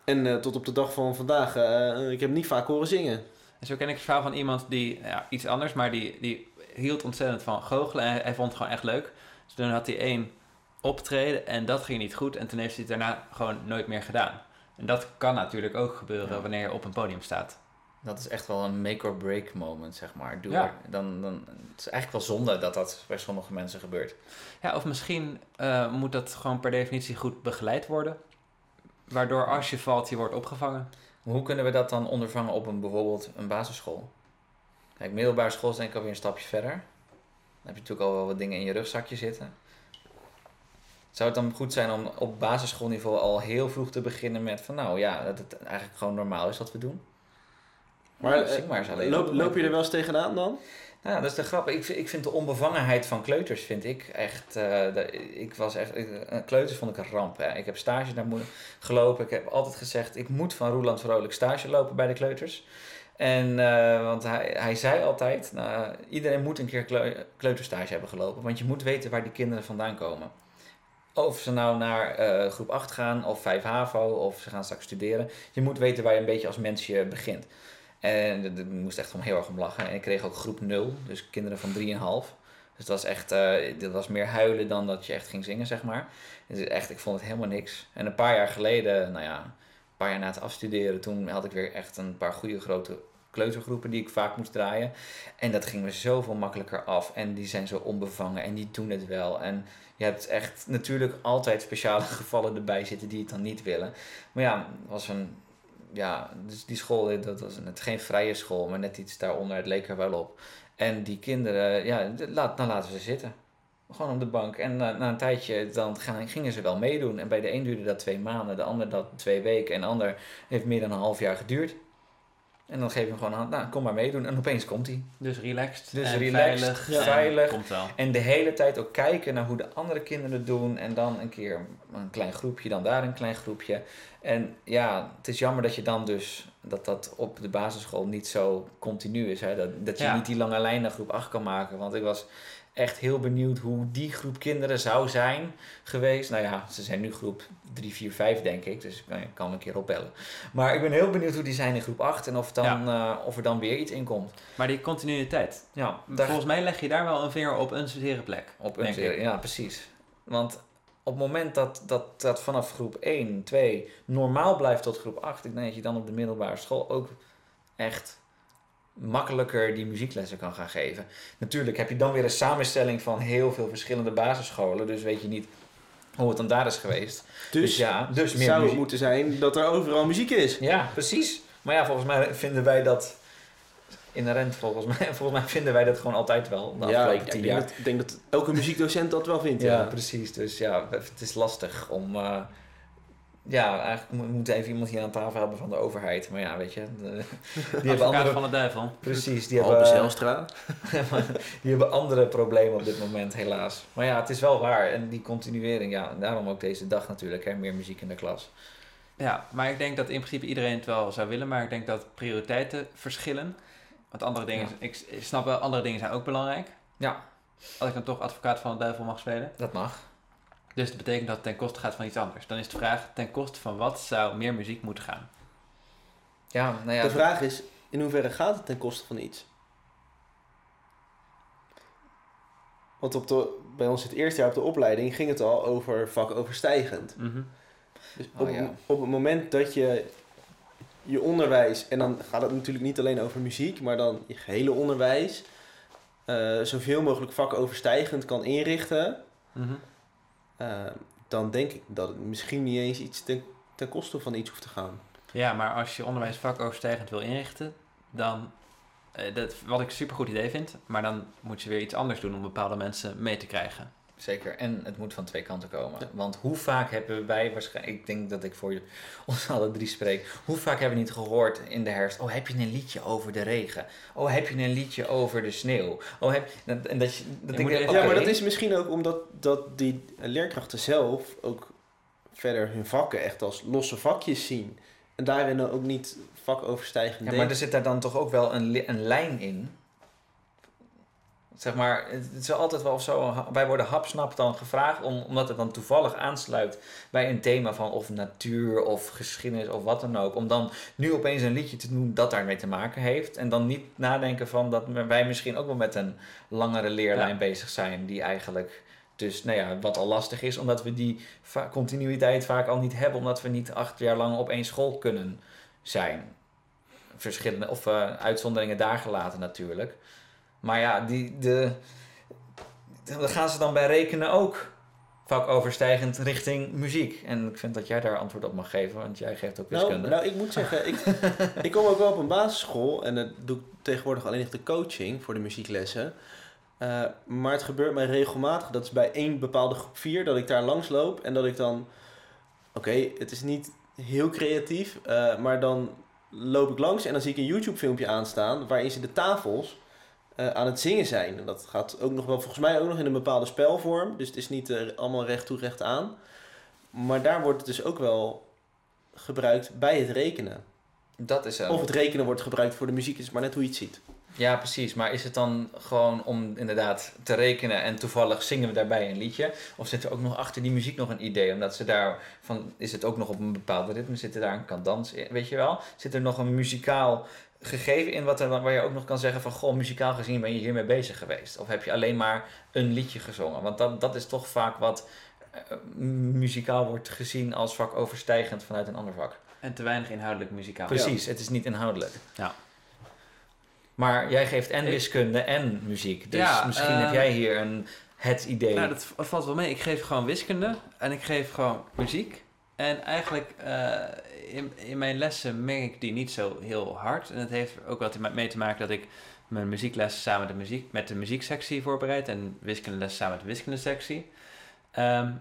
En eh, tot op de dag van vandaag, eh, ik heb hem niet vaak horen zingen. En zo ken ik het verhaal van iemand die, ja, iets anders, maar die, die hield ontzettend van goochelen. En hij, hij vond het gewoon echt leuk. Dus toen had hij één optreden en dat ging niet goed. En toen heeft hij het daarna gewoon nooit meer gedaan. En dat kan natuurlijk ook gebeuren Ja. wanneer je op een podium staat. Dat is echt wel een make-or-break moment, zeg maar. Doe Ja. dan, dan, het is eigenlijk wel zonde dat dat bij sommige mensen gebeurt. Ja, of misschien eh, moet dat gewoon per definitie goed begeleid worden. Waardoor als je valt, je wordt opgevangen. Hoe kunnen we dat dan ondervangen op een, bijvoorbeeld een basisschool? Kijk, middelbare school is denk ik alweer een stapje verder. Dan heb je natuurlijk al wel wat dingen in je rugzakje zitten. Zou het dan goed zijn om op basisschoolniveau al heel vroeg te beginnen met van nou ja, dat het eigenlijk gewoon normaal is wat we doen? Maar, eh, zing maar eens alleen. Loop, loop je er wel eens tegenaan dan? Nou, dat is de grap. Ik, vind- ik vind de onbevangenheid van kleuters, vind ik echt... eh, de- ik was echt... ik- kleuters vond ik een ramp. Hè. Ik heb stage daar mo- gelopen. Ik heb altijd gezegd, ik moet van Roeland Vrolijk stage lopen bij de kleuters. En, eh, want hij, hij zei altijd, nou, iedereen moet een keer kleu- kleuterstage hebben gelopen. Want je moet weten waar die kinderen vandaan komen. Of ze nou naar eh, groep 8 gaan, of 5 HAVO, of ze gaan straks studeren. Je moet weten waar je een beetje als mensje begint. En ik moest echt om heel erg om lachen. En ik kreeg ook groep 0, dus kinderen van 3,5. Dus dat was echt, eh dat was meer huilen dan dat je echt ging zingen, zeg maar. Dus echt, ik vond het helemaal niks. En een paar jaar geleden, nou ja, een paar jaar na het afstuderen, toen had ik weer echt een paar goede grote kleutergroepen die ik vaak moest draaien. En dat ging me zoveel makkelijker af. En die zijn zo onbevangen en die doen het wel. En je hebt echt natuurlijk altijd speciale *laughs* gevallen erbij zitten die het dan niet willen. Maar ja, was een ja, dus die school, dat was net geen vrije school, maar net iets daaronder. Het leek er wel op. En die kinderen, ja, laat, dan laten ze zitten. Gewoon op de bank. En na, na een tijdje dan gaan, gingen ze wel meedoen. En bij de een duurde dat twee maanden, de ander dat twee weken. En de ander heeft meer dan een half jaar geduurd. En dan geef je hem gewoon aan, nou, kom maar meedoen. En opeens komt hij. Dus relaxed. Dus en relaxed, veilig. ja. en veilig. Komt wel. En de hele tijd ook kijken naar hoe de andere kinderen het doen. En dan een keer een klein groepje, dan daar een klein groepje. En ja, het is jammer dat je dan dus dat dat op de basisschool niet zo continu is. Hè? Dat, dat je Ja. niet die lange lijn naar groep 8 kan maken. Want ik was echt heel benieuwd hoe die groep kinderen zou zijn geweest. Nou ja, ze zijn nu groep 3, 4, 5 denk ik. Dus ik kan- een keer opbellen. Maar ik ben heel benieuwd hoe die zijn in groep 8. En of, dan, eh, of er dan weer iets in komt. Maar die continuïteit. Ja, daar, Volgens mij leg je daar wel een vinger op een zere plek. Op een ik. ja, precies. Want op het moment dat, dat dat vanaf groep 1, 2 normaal blijft tot groep 8, ik denk dat je dan op de middelbare school ook echt makkelijker die muzieklessen kan gaan geven. Natuurlijk heb je dan weer een samenstelling van heel veel verschillende basisscholen, dus weet je niet hoe het dan daar is geweest. Dus, Dus ja, dus meer zou het moeten zijn dat er overal muziek is. Ja, precies. Maar ja, volgens mij vinden wij dat inherent, volgens *laughs* mij, volgens mij vinden wij dat gewoon altijd wel, de ja, ik tien denk, jaar. dat, ik denk dat elke muziekdocent dat wel vindt. Ja, Ja, precies. Dus ja, het is lastig om. eh, ja, eigenlijk mo- moet even iemand hier aan tafel hebben van de overheid. Maar ja, weet je. de- die *laughs* hebben Advocaat andere, van de duivel. precies, die hebben, Zijlstra. *laughs* die hebben andere problemen op dit moment, helaas. Maar ja, het is wel waar. En die continuering, ja, en daarom ook deze dag natuurlijk. Hè, meer muziek in de klas. Ja, maar ik denk dat in principe iedereen het wel zou willen, maar ik denk dat prioriteiten verschillen. Want andere dingen, Ja. ik, ik snap wel, andere dingen zijn ook belangrijk. Ja, Als ik dan toch advocaat van de duivel mag spelen. dat mag. Dus dat betekent dat het ten koste gaat van iets anders. Dan is de vraag, ten koste van wat zou meer muziek moeten gaan? Ja, nou ja. De vraag is, in hoeverre gaat het ten koste van iets? Want op de, bij ons het eerste jaar op de opleiding ging het al over vakoverstijgend. Mhm. Dus Oh, op, ja. op het moment dat je je onderwijs, en dan gaat het natuurlijk niet alleen over muziek, maar dan je gehele onderwijs, eh, zoveel mogelijk vakoverstijgend kan inrichten, Mhm. Eh, dan denk ik dat het misschien niet eens iets ten, ten koste van iets hoeft te gaan. Ja, maar als je onderwijs vakoverstijgend wil inrichten, dan, eh, dat, wat ik een supergoed idee vind, maar dan moet je weer iets anders doen om bepaalde mensen mee te krijgen. Zeker, en het moet van twee kanten komen. Ja. Want hoe vaak hebben wij waarschijnlijk, ik denk dat ik voor je, *laughs* ons alle drie spreek, hoe vaak hebben we niet gehoord in de herfst, oh heb je een liedje over de regen? Oh heb je een liedje over de sneeuw? Oh heb en en dat je, dat Je ik denk, Ja, maar dat is misschien ook omdat dat die leerkrachten zelf ook verder hun vakken echt als losse vakjes zien. En daarin ook niet vakoverstijgend ja, maar er zit daar dan toch ook wel een, een lijn in. Zeg maar, het is altijd wel zo, wij worden hapsnap dan gevraagd, om, omdat het dan toevallig aansluit bij een thema van of natuur of geschiedenis of wat dan ook. Om dan nu opeens een liedje te doen dat daarmee te maken heeft. En dan niet nadenken van dat wij misschien ook wel met een langere leerlijn Ja. bezig zijn. Die eigenlijk, dus nou ja, wat al lastig is, omdat we die va- continuïteit vaak al niet hebben. Omdat we niet acht jaar lang op één school kunnen zijn. Verschillende, of eh, uitzonderingen daar gelaten natuurlijk. Maar ja, die, de, gaan ze dan bij rekenen ook vakoverstijgend richting muziek. En ik vind dat jij daar antwoord op mag geven, want jij geeft ook Nou, wiskunde. nou, ik moet zeggen, ik, *laughs* ik kom ook wel op een basisschool en dat doe ik tegenwoordig alleen nog de coaching voor de muzieklessen. Eh, maar het gebeurt mij regelmatig, dat is bij één bepaalde groep 4, dat ik daar langs loop en dat ik dan, oké, het is niet heel creatief, eh, maar dan loop ik langs en dan zie ik een YouTube filmpje aanstaan waarin ze de tafels eh, aan het zingen zijn. En dat gaat ook nog wel, volgens mij ook nog in een bepaalde spelvorm, dus het is niet eh, allemaal recht toe recht aan. Maar daar wordt het dus ook wel gebruikt bij het rekenen. Dat is zo. Of het rekenen wordt gebruikt voor de muziek, het is maar net hoe je het ziet. Ja, precies. Maar is het dan gewoon om inderdaad te rekenen en toevallig zingen we daarbij een liedje? Of zit er ook nog achter die muziek nog een idee? Omdat ze daar van, is het ook nog op een bepaalde ritme? Zit er daar een cadans in? Weet je wel? Zit er nog een muzikaal gegeven in wat er, waar je ook nog kan zeggen van, goh, muzikaal gezien ben je hiermee bezig geweest? Of heb je alleen maar een liedje gezongen? Want dat, dat is toch vaak wat eh, muzikaal wordt gezien als vak overstijgend vanuit een ander vak. En te weinig inhoudelijk muzikaal. Precies, het is niet inhoudelijk. Ja. Maar jij geeft en wiskunde en muziek. Dus Ja, misschien eh, heb jij hier een, het idee. Nou, dat valt wel mee. Ik geef gewoon wiskunde en ik geef gewoon muziek. En eigenlijk eh, in, mijn lessen meng ik die niet zo heel hard. En het heeft ook wat mee te maken dat ik mijn muziekles samen met de, muziek, met de muzieksectie voorbereid. En wiskundeles samen met de wiskundesectie. Ehm,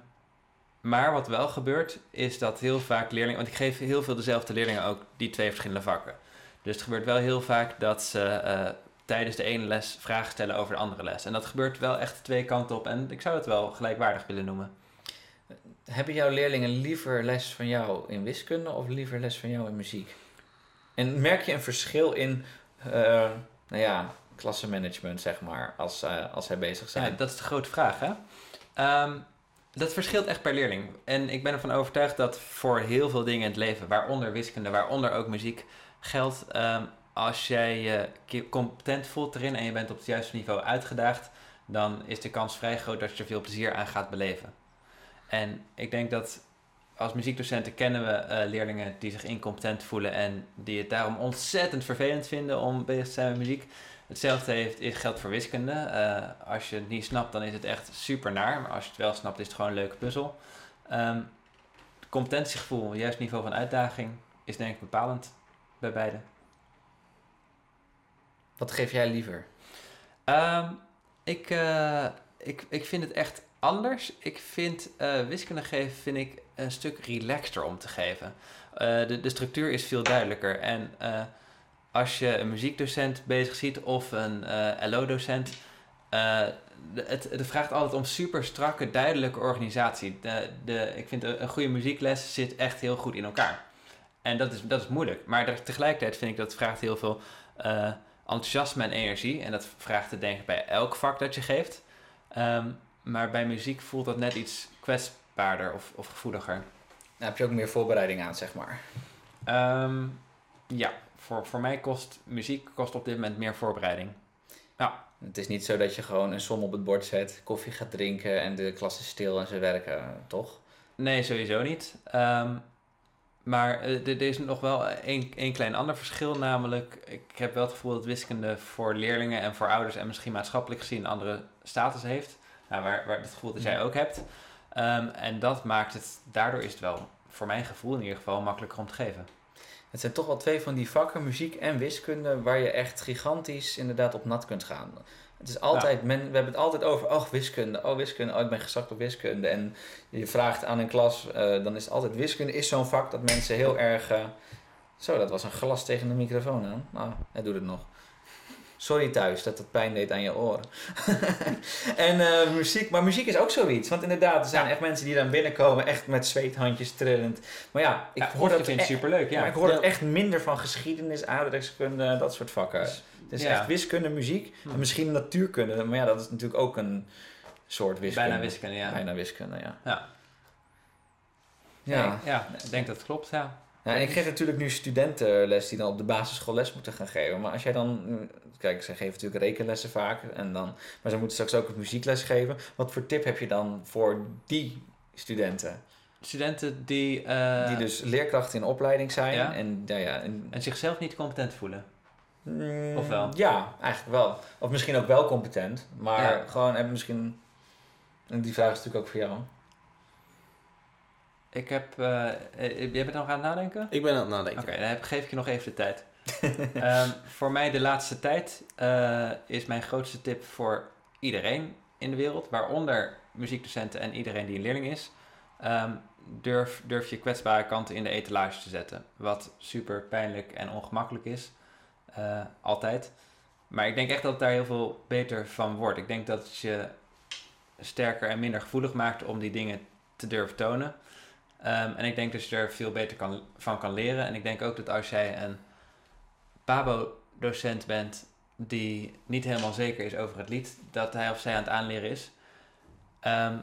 maar wat wel gebeurt, is dat heel vaak leerlingen... Want ik geef heel veel dezelfde leerlingen ook die twee verschillende vakken. Dus het gebeurt wel heel vaak dat ze eh, tijdens de ene les vragen stellen over de andere les. En dat gebeurt wel echt twee kanten op. En ik zou het wel gelijkwaardig willen noemen. Hebben jouw leerlingen liever les van jou in wiskunde of liever les van jou in muziek? En merk je een verschil in, eh, nou ja, klassenmanagement, zeg maar, als, eh, als zij bezig zijn? Ja, dat is de grote vraag, hè? Ehm, dat verschilt echt per leerling. En ik ben ervan overtuigd dat voor heel veel dingen in het leven, waaronder wiskunde, waaronder ook muziek, geldt ehm, als jij je competent voelt erin en je bent op het juiste niveau uitgedaagd, dan is de kans vrij groot dat je er veel plezier aan gaat beleven. En ik denk dat als muziekdocenten kennen we eh, leerlingen die zich incompetent voelen en die het daarom ontzettend vervelend vinden om bezig te zijn met muziek. Hetzelfde heeft, geldt voor wiskunde. Eh, als je het niet snapt, dan is het echt super naar. Maar als je het wel snapt, is het gewoon een leuke puzzel. Ehm, competentiegevoel, juist niveau van uitdaging, is denk ik bepalend bij beide. Wat geef jij liever? Ehm, ik, eh, ik, ik vind het echt anders. Ik vind eh, wiskunde geven vind ik een stuk relaxter om te geven. Eh, de, de structuur is veel duidelijker. En eh, als je een muziekdocent bezig ziet of een LO-docent, het, vraagt altijd om super strakke, duidelijke organisatie. De, de, ik vind een, goede muziekles zit echt heel goed in elkaar. En dat is, dat is moeilijk. Maar tegelijkertijd vind ik dat het vraagt heel veel enthousiasme en energie. En dat vraagt het denk ik bij elk vak dat je geeft. Ehm, maar bij muziek voelt dat net iets kwetsbaarder of, of gevoeliger. Daar heb je ook meer voorbereiding aan, zeg maar. Ehm, ja, voor, voor mij kost muziek kost op dit moment meer voorbereiding. Het is niet zo dat je gewoon een som op het bord zet, koffie gaat drinken en de klas is stil en ze werken, toch? Nee, sowieso niet. Ehm, maar eh, er er is nog wel één klein ander verschil. Namelijk, ik heb wel het gevoel dat wiskunde voor leerlingen en voor ouders en misschien maatschappelijk gezien een andere status heeft. Nou, waar, waar het gevoel dat jij ook hebt. Ehm, en dat maakt het, daardoor is het wel, voor mijn gevoel in ieder geval, makkelijker om te geven. Het zijn toch wel twee van die vakken, muziek en wiskunde, waar je echt gigantisch inderdaad op nat kunt gaan. Het is altijd, men, we hebben het altijd over, oh wiskunde, oh wiskunde, oh ik ben gezakt op wiskunde. En je vraagt aan een klas, eh, dan is het altijd wiskunde is zo'n vak dat mensen heel erg... eh, zo, dat was een glas tegen de microfoon aan. Nou, hij doet het nog. Sorry thuis dat het pijn deed aan je oren. *laughs* en eh, muziek, maar muziek is ook zoiets. Want inderdaad, er zijn Ja. echt mensen die dan binnenkomen, echt met zweethandjes trillend. Maar ja, ik Ja, hoor dat het echt- superleuk, ja. maar ik hoor het Ja. echt minder van geschiedenis, aardrijkskunde, dat soort vakken. Dus, Het is echt wiskunde, muziek Hm. en misschien natuurkunde. Maar ja, dat is natuurlijk ook een soort wiskunde. Bijna wiskunde, ja. Bijna wiskunde, ja. Ja. Ja, ik denk dat het klopt, ja. Ja, en ik geef natuurlijk nu studentenles die dan op de basisschool les moeten gaan geven. Maar als jij dan, mm, kijk, ze geven natuurlijk rekenlessen vaak, en dan, maar ze moeten straks ook het muziekles geven. Wat voor tip heb je dan voor die studenten? Studenten die, eh, die dus leerkrachten in opleiding zijn Ja. en, ja, ja, en en zichzelf niet competent voelen. Mm, Of wel? Ja, eigenlijk wel. Of misschien ook wel competent, maar Ja. gewoon hebben misschien. En die vraag is natuurlijk ook voor jou. Ik heb... eh, eh, jij bent nog aan het nadenken? Ik ben aan het nadenken. Oké, dan geef ik je nog even de tijd. *laughs* Ehm, voor mij de laatste tijd eh, is mijn grootste tip voor iedereen in de wereld, waaronder muziekdocenten en iedereen die een leerling is, ehm, durf, durf je kwetsbare kanten in de etalage te zetten. Wat super pijnlijk en ongemakkelijk is, altijd. Maar ik denk echt dat het daar heel veel beter van wordt. Ik denk dat het je sterker en minder gevoelig maakt om die dingen te durven tonen. Ehm, en ik denk dat je er veel beter van kan leren. En ik denk ook dat als jij een Pabo-docent bent die niet helemaal zeker is over het lied dat hij of zij aan het aanleren is, ehm,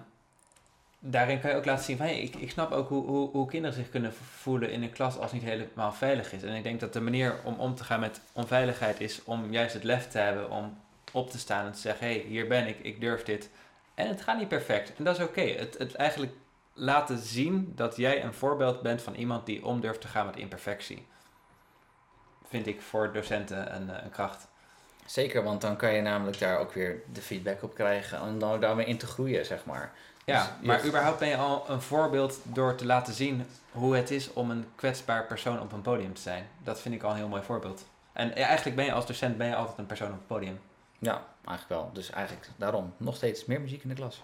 daarin kan je ook laten zien van ik, ik snap ook hoe, hoe, hoe kinderen zich kunnen voelen in een klas als het niet helemaal veilig is. En ik denk dat de manier om om te gaan met onveiligheid is om juist het lef te hebben om op te staan en te zeggen: hé, hey, hier ben ik, ik durf dit. En het gaat niet perfect. En dat is oké. Het, het eigenlijk laten zien dat jij een voorbeeld bent van iemand die om durft te gaan met imperfectie. Vind ik voor docenten een, eh, een kracht. Zeker, want dan kan je namelijk daar ook weer de feedback op krijgen en dan daarmee in te groeien, zeg maar. Ja, dus maar überhaupt ben je al een voorbeeld door te laten zien hoe het is om een kwetsbaar persoon op een podium te zijn. Dat vind ik al een heel mooi voorbeeld. En eigenlijk ben je als docent ben je altijd een persoon op het podium. Ja, eigenlijk wel. Dus eigenlijk daarom nog steeds meer muziek in de klas.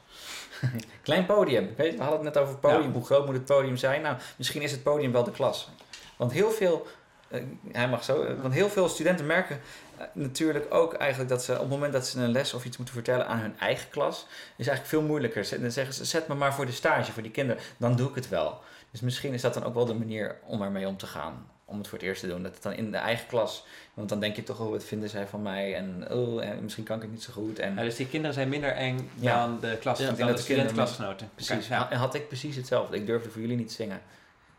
*laughs* Klein podium. Weet we hadden het net over podium. Hoe groot moet het podium zijn? Nou, misschien is het podium wel de klas. Want heel veel, uh, hij mag zo, uh, want heel veel studenten merken uh, natuurlijk ook eigenlijk dat ze op het moment dat ze een les of iets moeten vertellen aan hun eigen klas, is eigenlijk veel moeilijker. Dan zeggen ze, zet me maar voor de stage, voor die kinderen. Dan doe ik het wel. Dus misschien is dat dan ook wel de manier om ermee om te gaan om het voor het eerst te doen. Dat het dan in de eigen klas. Want dan denk je toch, oh, wat vinden zij van mij? En, oh, en misschien kan ik het niet zo goed. En, ja, dus die kinderen zijn minder eng ja. dan de klas, ja, dan de studentenklasgenoten. Precies. Ja. En had ik precies hetzelfde. Ik durfde voor jullie niet zingen.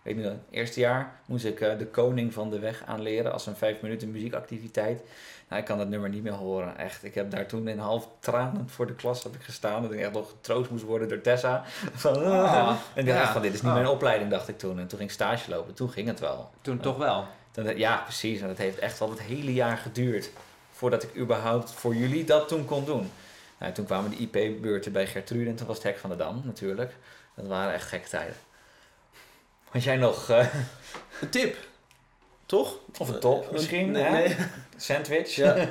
Weet het eerste jaar moest ik uh, de koning van de weg aanleren als een vijf minuten muziekactiviteit. Nou, ik kan dat nummer niet meer horen, echt. Ik heb daar toen in half tranen voor de klas heb ik gestaan. Dat ik echt nog getroost moest worden door Tessa. *laughs* Van, oh. En ik dacht ja. van, dit is niet oh. mijn opleiding, dacht ik toen. En toen ging ik stage lopen. Toen ging het wel. Toen uh, toch wel? Toen, ja, precies. En het heeft echt al het hele jaar geduurd voordat ik überhaupt voor jullie dat toen kon doen. Nou, toen kwamen de IP-beurten bij Gertrude en toen was het Hek van de Dam natuurlijk. Dat waren echt gekke tijden. Had jij nog... Uh... Een tip? Toch? Of een top uh, misschien, nee, nee. Sandwich. Ja.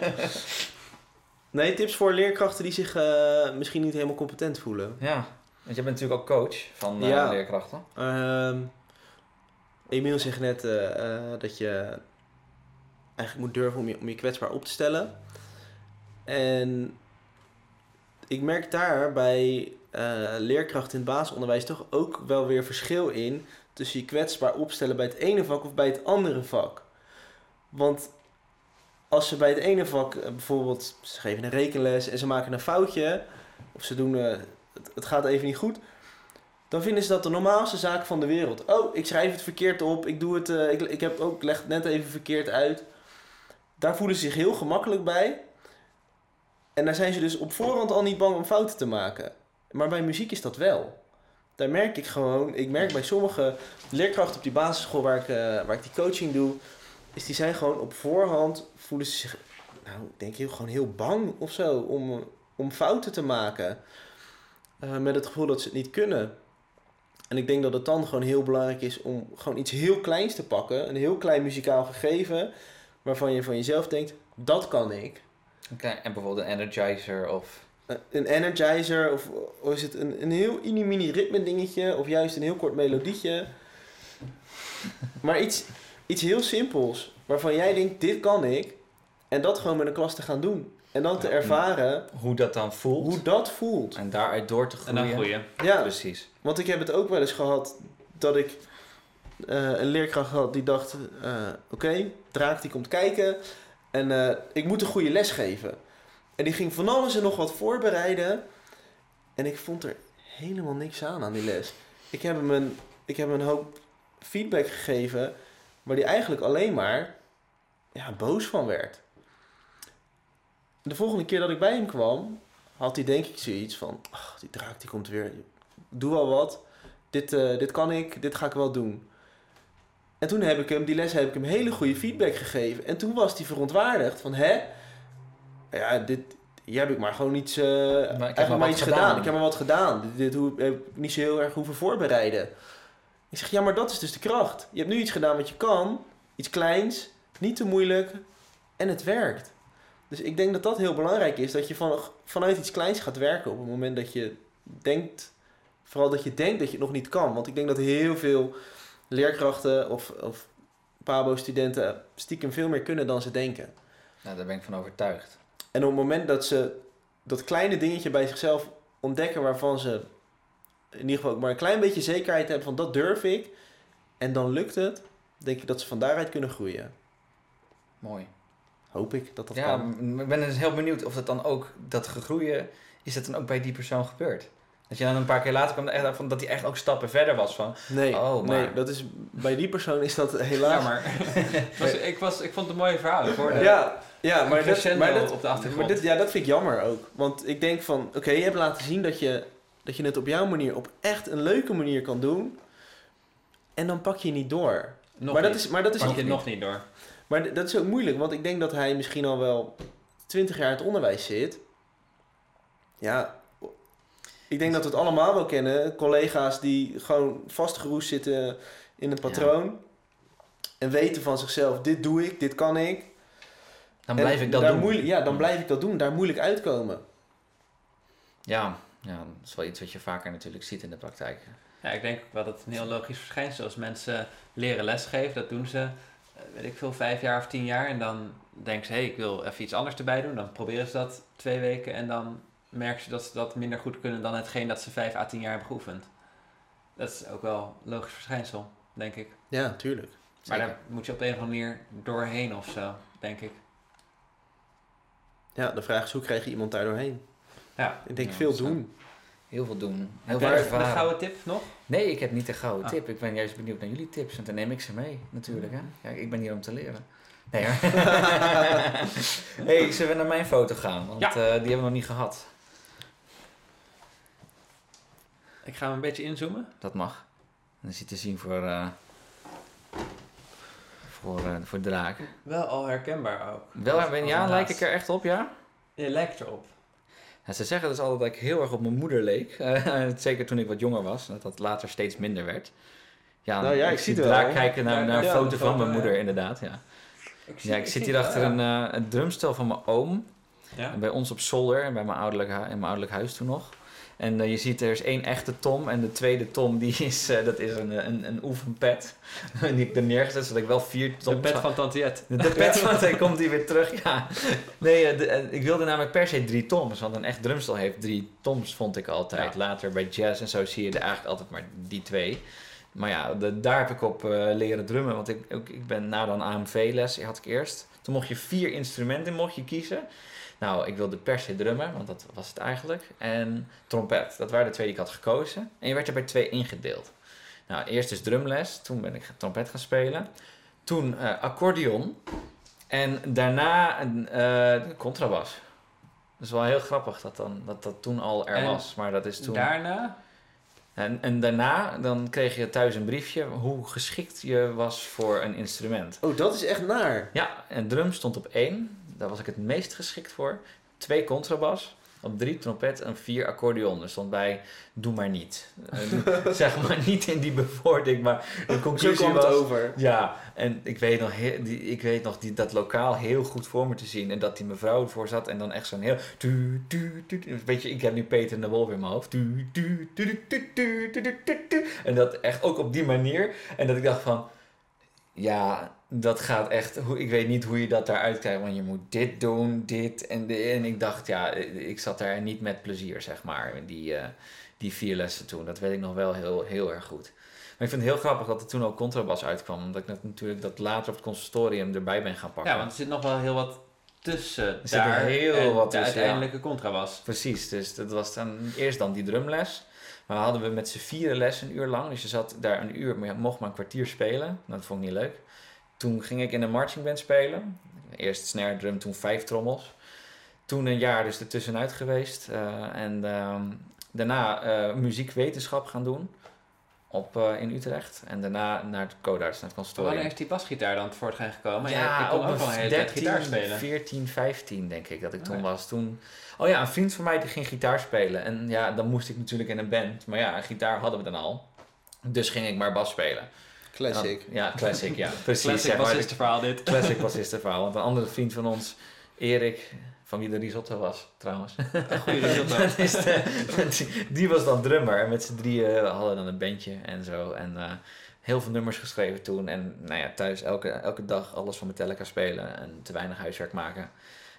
*laughs* nee, tips voor leerkrachten die zich uh, misschien niet helemaal competent voelen. Ja, want jij bent natuurlijk ook coach van ja. leerkrachten. Uh, Emiel zegt net dat je eigenlijk moet durven om je, om je kwetsbaar op te stellen. En ik merk daar bij leerkrachten in het basisonderwijs toch ook wel weer verschil in tussen je kwetsbaar opstellen bij het ene vak of bij het andere vak. Want als ze bij het ene vak uh, bijvoorbeeld, ze geven een rekenles en ze maken een foutje, of ze doen, uh, het, gaat even niet goed, dan vinden ze dat de normaalste zaak van de wereld. Oh, ik schrijf het verkeerd op, ik doe het, uh, ik, ik heb ook, leg het net even verkeerd uit. Daar voelen ze zich heel gemakkelijk bij. En daar zijn ze dus op voorhand al niet bang om fouten te maken. Maar bij muziek is dat wel daar merk ik gewoon, ik merk bij sommige leerkrachten op die basisschool waar ik, uh, waar ik die coaching doe, is die zijn gewoon op voorhand, voelen ze zich, nou, denk ik, gewoon heel bang of zo om, om fouten te maken. Uh, met het gevoel dat ze het niet kunnen. En ik denk dat het dan gewoon heel belangrijk is om gewoon iets heel kleins te pakken, een heel klein muzikaal gegeven, waarvan je van jezelf denkt, dat kan ik. En bijvoorbeeld een energizer of een energizer of, of is het een, een heel mini-mini ritme dingetje of juist een heel kort melodietje. Maar iets, iets heel simpels waarvan jij denkt, dit kan ik. En dat gewoon met een klas te gaan doen. En dan te ervaren... Hoe dat dan voelt. Hoe dat voelt. En daaruit door te groeien. En dan groeien. Ja, precies. Want ik heb het ook wel eens gehad dat ik uh, een leerkracht had die dacht... Uh, Oké, okay, Draak die komt kijken en uh, ik moet een goede les geven. En die ging van alles en nog wat voorbereiden. En ik vond er helemaal niks aan aan die les. Ik heb hem een, ik heb hem een hoop feedback gegeven, waar hij eigenlijk alleen maar ja, boos van werd. De volgende keer dat ik bij hem kwam, had hij denk ik zoiets van: ach, die draak die komt weer. Doe wel wat. Dit, uh, dit kan ik, dit ga ik wel doen. En toen heb ik hem, die les heb ik hem hele goede feedback gegeven. En toen was hij verontwaardigd van, hè, ja, dit, hier heb ik maar gewoon iets, uh, maar ik heb maar, maar iets gedaan. gedaan. Ik heb maar wat gedaan. Dit, dit hoe, heb ik niet zo heel erg hoeven voorbereiden. Ik zeg, ja, maar dat is dus de kracht. Je hebt nu iets gedaan wat je kan. Iets kleins, niet te moeilijk. En het werkt. Dus ik denk dat dat heel belangrijk is. Dat je van, vanuit iets kleins gaat werken op het moment dat je denkt... Vooral dat je denkt dat je het nog niet kan. Want ik denk dat heel veel leerkrachten of, of PABO-studenten stiekem veel meer kunnen dan ze denken. Nou, daar ben ik van overtuigd. En op het moment dat ze dat kleine dingetje bij zichzelf ontdekken waarvan ze in ieder geval ook maar een klein beetje zekerheid hebben van dat durf ik. En dan lukt het, denk ik dat ze van daaruit kunnen groeien. Mooi. Hoop ik dat dat ja, kan. ik ben dus heel benieuwd of dat dan ook, dat gegroeien, is dat dan ook bij die persoon gebeurd? Dat je dan een paar keer later kwam, echt, van, dat hij echt ook stappen verder was van, Nee, Oh, maar- nee dat is, bij die persoon is dat *laughs* helaas... Ja, maar *laughs* was, ik, was, ik vond het een mooie verhaal. Ik hoorde Ja, ja, maar, dat, maar, dat, op de achtergrond. maar dit, ja, dat vind ik jammer ook. Want ik denk van, oké, je hebt laten zien dat je, dat je het op jouw manier, op echt een leuke manier kan doen. En dan pak je niet door. nog maar, dat niet. is, maar dat is Pak ook je nog niet door. Maar dat is ook moeilijk, want ik denk dat hij misschien al wel 20 jaar in het onderwijs zit. Ja, ik denk dat we het allemaal wel kennen. Collega's die gewoon vastgeroest zitten in een patroon. En weten van zichzelf, dit doe ik, dit kan ik. dan En blijf ik dat doen. moeilijk- ja, dan blijf ik dat doen. Daar moeilijk uitkomen. Ja, ja, dat is wel iets wat je vaker natuurlijk ziet in de praktijk. Ja, ik denk ook wel dat het een heel logisch verschijnsel is. Als mensen leren lesgeven, dat doen ze, eh, weet ik veel, vijf jaar of tien jaar. En dan denken ze, hé, hey, ik wil even iets anders erbij doen. Dan proberen ze dat twee weken en dan merken ze dat ze dat minder goed kunnen dan hetgeen dat ze vijf à tien jaar hebben geoefend. Dat is ook wel een logisch verschijnsel, denk ik. Ja, tuurlijk. Maar daar moet je op een of andere manier doorheen of zo, denk ik. Ja, de vraag is, hoe krijg je iemand daar doorheen? Ja. Ik denk Ja, veel zo. doen. Heel veel doen. Heel Heb veel een gouden tip nog? Nee, ik heb niet de gouden Ah. tip. Ik ben juist benieuwd naar jullie tips. En dan neem ik ze mee, natuurlijk. Hè? Ja, ik ben hier om te leren. Nee hoor. *laughs* *laughs* hey, zullen we naar mijn foto gaan? Want Ja. eh, die hebben we nog niet gehad. Ik ga hem een beetje inzoomen. Dat mag. En dan is hij te zien voor... eh voor, eh, voor draken. Wel al herkenbaar ook. Wel, ben, als ja, lijk ik er echt op, ja? Je lijkt erop. Ja, ze zeggen dus altijd dat ik heel erg op mijn moeder leek. *laughs* Eh, zeker toen ik wat jonger was. Dat dat later steeds minder werd. Ja, Nou ja, ik zie het draak kijken naar, Ja, naar een ja, foto van mijn ja. moeder, inderdaad. Ja, zie- ja ik zit zie hier achter wel, een, eh, een drumstel van mijn oom. Ja. Bij ons op zolder, en bij mijn ouderlijk, hu- in mijn ouderlijk huis toen nog. En eh, je ziet er is één echte tom. En de tweede tom, die is, eh, dat is een, een, een oefenpet. *laughs* die ik er neergezet, zodat ik wel vier De toms pet had. van Tante Jet. De, de pet *laughs* van hij komt hier weer terug, ja. Nee, eh, de- eh, ik wilde namelijk per se drie toms. Want een echt drumstel heeft drie toms, vond ik altijd. Ja. Later bij jazz en zo zie je er eigenlijk altijd maar die twee. Maar ja, de- daar heb ik op eh, leren drummen. Want ik, ook, ik ben na dan AMV-les, had ik eerst. Toen mocht je vier instrumenten mocht je kiezen. Nou, ik wilde per se drummen, want dat was het eigenlijk. En trompet, dat waren de twee die ik had gekozen. En je werd er bij twee ingedeeld. Nou, eerst dus drumles, toen ben ik trompet gaan spelen. Toen eh, accordeon. En daarna een eh, contrabas. Dat is wel heel grappig dat, dan, dat dat toen al er En was. Maar dat is toen... Daarna, En, en daarna dan kreeg je thuis een briefje hoe geschikt je was voor een instrument. Oh, dat is echt naar. Ja, en drum stond op één. Daar was ik het meest geschikt voor. Twee contrabas. Op drie trompet en vier accordeon. Er stond bij, doe maar niet. zeg maar niet in die bevordering maar de conclusie was... over. Ja, en ik weet nog, die, ik weet nog die, dat lokaal heel goed voor me te zien. En dat die mevrouw ervoor zat en dan echt zo'n heel... Tu, tu, tu, weet je, ik heb nu Peter en de Wolf in mijn hoofd. En dat echt ook op die manier. En dat ik dacht van, ja, dat gaat echt... Hoe, ik weet niet hoe je dat daaruit krijgt. Want je moet dit doen, dit en dit. En ik dacht, ja, ik zat daar niet met plezier, zeg maar. in Die, eh, die vier lessen toen. Dat weet ik nog wel heel, heel erg goed. Maar ik vind het heel grappig dat er toen ook contrabas uitkwam. Omdat ik dat natuurlijk dat later op het consortium erbij ben gaan pakken. ja, want er zit nog wel heel wat tussen Er zit daar heel en wat de tussen, uiteindelijke contrabas. Precies, dus dat was dan eerst dan die drumles. Maar we hadden we met z'n vieren les een uur lang. Dus je zat daar een uur, maar je mocht maar een kwartier spelen. Nou, dat vond ik niet leuk. Toen ging ik in een marchingband spelen. Eerst snare drum, toen vijf trommels. Toen een jaar dus ertussenuit geweest. eh, en ehm, daarna eh, muziekwetenschap gaan doen. Op, eh, in Utrecht. En daarna naar het Codarts, naar het Wanneer conservatorium. is die basgitaar dan tevoorschijn gekomen? Ja, ik kon ook wel een hele tijd 13, gitaar spelen. 14, 15 denk ik dat ik toen Oh ja. was. Toen, oh ja, een vriend van mij die ging gitaar spelen. En ja, dan moest ik natuurlijk in een band. Maar ja, een gitaar hadden we dan al. Dus ging ik maar bas spelen. Classic. Ja, classic, ja. *laughs* Precies. Classic zeg maar, bassistenverhaal dit. Classic bassistenverhaal. *laughs* Want een andere vriend van ons Erik, van wie de risotto was trouwens. Goeie risotto. *laughs* Dat is de- die, die was dan drummer. En met z'n drieën hadden dan een bandje en zo. En eh, heel veel nummers geschreven toen. En nou ja, thuis elke, elke dag alles van Metallica spelen. En te weinig huiswerk maken.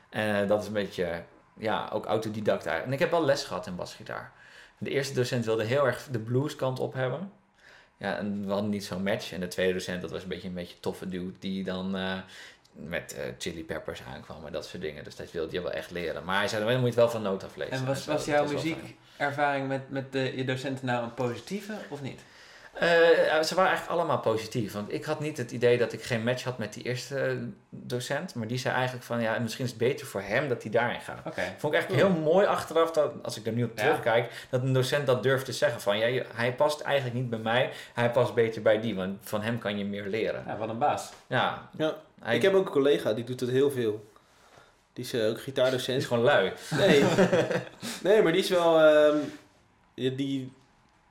En eh, dat is een beetje, ja, ook autodidact eigenlijk. En ik heb wel les gehad in basgitaar. De eerste docent wilde heel erg de blueskant op hebben. Ja, en we hadden niet zo'n match. En de tweede docent, dat was een beetje een beetje toffe dude. Die dan eh, met eh, chili peppers aankwam en dat soort dingen. Dus dat wilde je wel echt leren. Maar hij zei, dan moet je wel van noot aflezen. En was, zo. was jouw muziekervaring met, met de, je docenten nou een positieve of niet? Eh, ze waren eigenlijk allemaal positief. Want ik had niet het idee dat ik geen match had met die eerste eh, docent. Maar die zei eigenlijk van, ja, misschien is het beter voor hem dat hij daarin gaat. Vond ik eigenlijk heel mooi achteraf, dat, als ik er nu op Ja. terugkijk, dat een docent dat durft te zeggen. Van, ja, hij past eigenlijk niet bij mij, hij past beter bij die. Want van hem kan je meer leren. Ja, wat een baas. Ja, Ja. hij Ik heb ook een collega, die doet het heel veel. Die is eh, ook is gitaardocent. gewoon lui. Nee, *laughs* nee maar die is wel... ehm, die,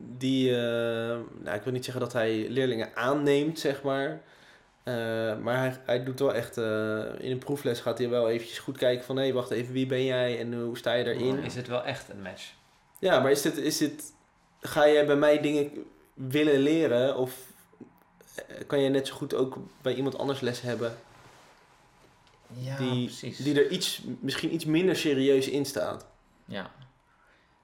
die, eh, nou, ik wil niet zeggen dat hij leerlingen aanneemt, zeg maar. Eh, maar hij, hij doet wel echt... eh, in een proefles gaat hij wel eventjes goed kijken van... Hé, wacht even, wie ben jij en hoe sta je daarin? Is het wel echt een match? Ja, maar is dit, is dit... Ga jij bij mij dingen willen leren? Of kan je net zo goed ook bij iemand anders les hebben? Ja, die, precies. die er iets, misschien iets minder serieus in staat. Ja.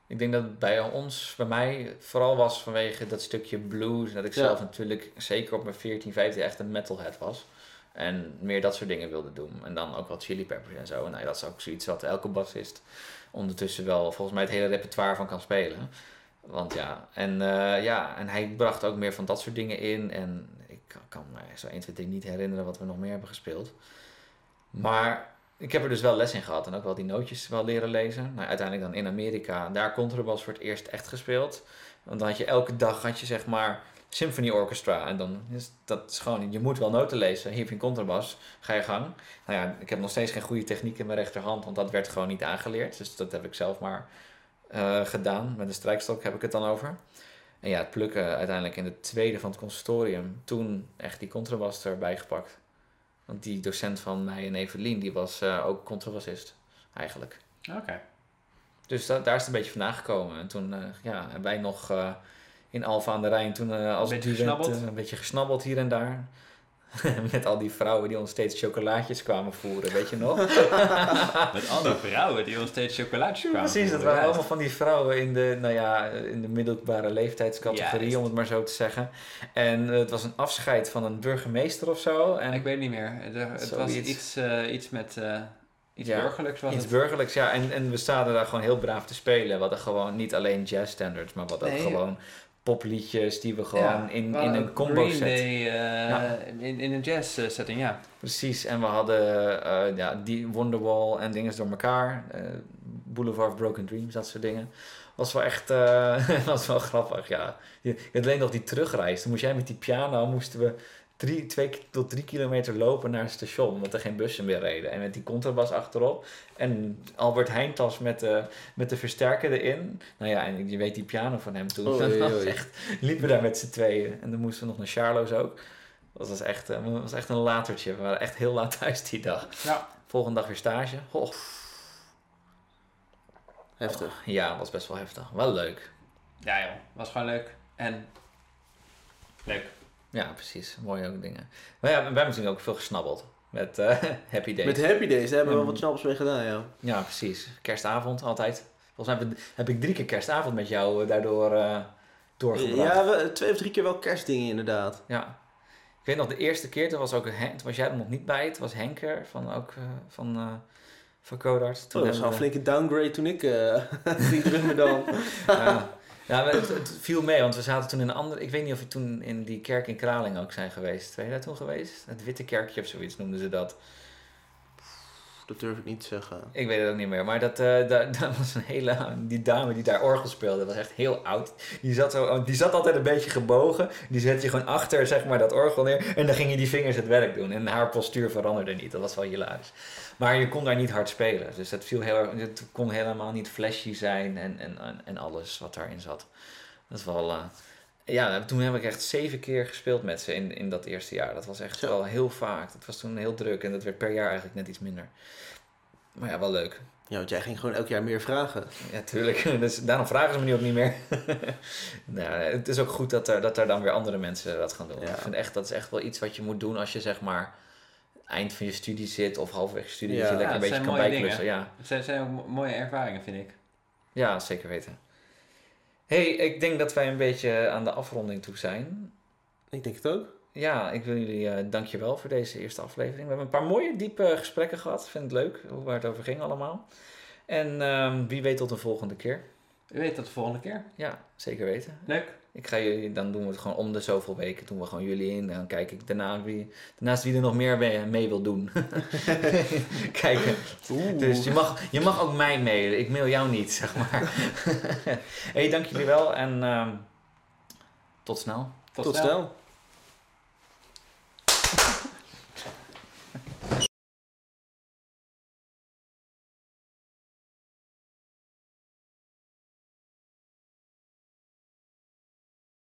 Ik denk dat het bij ons, bij mij, vooral was vanwege dat stukje blues. Dat ik Ja. zelf natuurlijk, zeker op mijn 14, 15, echt een metalhead was. En meer dat soort dingen wilde doen. En dan ook wat chili peppers en zo. En nou, dat is ook zoiets wat elke bassist ondertussen wel volgens mij het hele repertoire van kan spelen. Want ja, en, eh, ja, en hij bracht ook meer van dat soort dingen in. En ik kan- kan me zo 1, 2, 3 niet herinneren wat we nog meer hebben gespeeld. Maar ik heb er dus wel les in gehad en ook wel die nootjes wel leren lezen. Nou, uiteindelijk dan in Amerika, daar contrabas voor het eerst echt gespeeld. Want dan had je elke dag had je zeg maar symphony orchestra. En dan is dat is gewoon, je moet wel noten lezen. Hier heb je een contrabas, ga je gang. Nou ja, ik heb nog steeds geen goede techniek in mijn rechterhand, want dat werd gewoon niet aangeleerd. Dus dat heb ik zelf maar eh, gedaan. Met een strijkstok heb ik het dan over. En ja, het plukken uiteindelijk in de tweede van het conservatorium. Toen echt die contrabas erbij gepakt. Want die docent van mij en Evelien, die was eh, ook contrabassist, eigenlijk. Oké. Dus da- daar is het een beetje vandaan gekomen. En toen eh, ja, hebben wij nog eh, in Alfa aan de Rijn toen als Beetje duet, gesnabbeld? een beetje gesnabbeld hier en daar. *laughs* Met al die vrouwen die ons steeds chocolaatjes kwamen voeren, weet je nog? *laughs* Met al die vrouwen die ons steeds chocolaatjes kwamen. Precies, dat waren allemaal van die vrouwen in de, nou ja, in de middelbare leeftijdscategorie, om het maar zo te zeggen. En eh, het was een afscheid van een burgemeester of zo. En Ik weet niet meer. Er- Het was Zoiets. iets, eh, iets met eh, iets Ja, burgerlijks was Iets het. burgerlijks, ja. En, en we zaten daar gewoon heel braaf te spelen. We hadden gewoon niet alleen jazz standards, maar hadden ook Nee. gewoon popliedjes die we gewoon Ja, in, in een combo Green set. Day, eh, Ja. in, in een jazz eh, setting, ja. Precies, en we hadden eh, ja, die Wonderwall en dingen door elkaar. Boulevard of Broken Dreams, dat soort dingen. Was wel echt *laughs* was wel grappig, ja. Had alleen nog die terugreis. Toen moest jij met die piano, moesten we drie, twee tot drie kilometer lopen naar het station, omdat er geen bussen meer reden. En met die contrabas achterop. En Albert Heijntas met de, met de versterker erin. Nou ja, en je weet die piano van hem toen. *laughs* Dat was echt, liepen we daar met z'n tweeën. En dan moesten we nog naar Charlo's ook. Dat was echt, eh, dat was echt een latertje. We waren echt heel laat *laughs* thuis die dag. Ja. Volgende dag weer stage. Oh, Heftig. ja, dat was best wel heftig. Wel leuk. Ja joh, was gewoon leuk. En leuk. Ja, precies. Mooie ook dingen. Maar ja, wij hebben natuurlijk ook veel gesnabbeld. Met eh, *laughs* Happy Days. Met Happy Days, daar hebben we wel wat snabbels mee gedaan, ja. Ja, precies. Kerstavond altijd. Volgens mij heb, ik drie keer kerstavond met jou eh, daardoor eh, doorgebracht. Ja, we, twee of drie keer wel kerstdingen inderdaad. Ja. Ik weet nog, de eerste keer, toen was, ook, toen was jij er nog niet bij. Het was Henker van, ook, eh, van, van Codart. Oh, Toen dat was wel een we- flinke downgrade toen ik eh *laughs* ging drummen dan. *laughs* Ja, ja maar het, viel mee, want we zaten toen in een andere... Ik weet niet of we toen in die kerk in Kraling ook zijn geweest. Ben je daar toen geweest? Het Witte Kerkje of zoiets noemden ze dat. Dat durf ik niet te zeggen. Ik weet het ook niet meer. Maar dat, eh daar, *laughs* daar was een hele... Die dame die daar orgel speelde, was echt heel oud. Die zat, zo, die zat altijd een beetje gebogen. Die zette je gewoon achter, zeg maar, dat orgel neer. En dan gingen die vingers het werk doen. En haar postuur veranderde niet. Dat was wel hilarisch. Maar je kon daar niet hard spelen. Dus dat viel heel. Het kon helemaal niet flashy zijn en, en, en, alles wat daarin zat. Dat is wel... eh, ja, toen heb ik echt zeven keer gespeeld met ze in, in dat eerste jaar. Dat was echt Zo. wel heel vaak. Dat was toen heel druk en dat werd per jaar eigenlijk net iets minder. Maar ja, wel leuk. Ja, want jij ging gewoon elk jaar meer vragen. Ja, tuurlijk. *laughs* Dus daarom vragen ze me nu ook niet meer. *laughs* nou, het is ook goed dat er, dat er dan weer andere mensen dat gaan doen. Ja. Ik vind echt, dat is echt wel iets wat je moet doen als je zeg maar eind van je studie zit of halverwege je studie. Ja. Dat je lekker Ja, een beetje kan bijklussen. Ja. Het zijn, zijn ook mo- mooie ervaringen, vind ik. ja, zeker weten. Hey, ik denk dat wij een beetje aan de afronding toe zijn. Ik denk het ook. Ja, ik wil jullie uh, dankjewel voor deze eerste aflevering. We hebben een paar mooie, diepe gesprekken gehad. Ik vind het leuk hoe waar het over ging allemaal. En ehm, wie weet tot de volgende keer. U weet dat de volgende keer. Ja, zeker weten. Leuk. Ik ga jullie, dan doen we het gewoon om de zoveel weken. Doen we gewoon jullie in. Dan kijk ik daarna wie, daarnaast wie er nog meer mee, mee wil doen. *laughs* *laughs* Kijken. Oeh. Dus je mag, je mag ook mij mailen. Ik mail jou niet, zeg maar. *laughs* hey, dank jullie wel en ehm, tot snel. Tot, Tot snel. snel.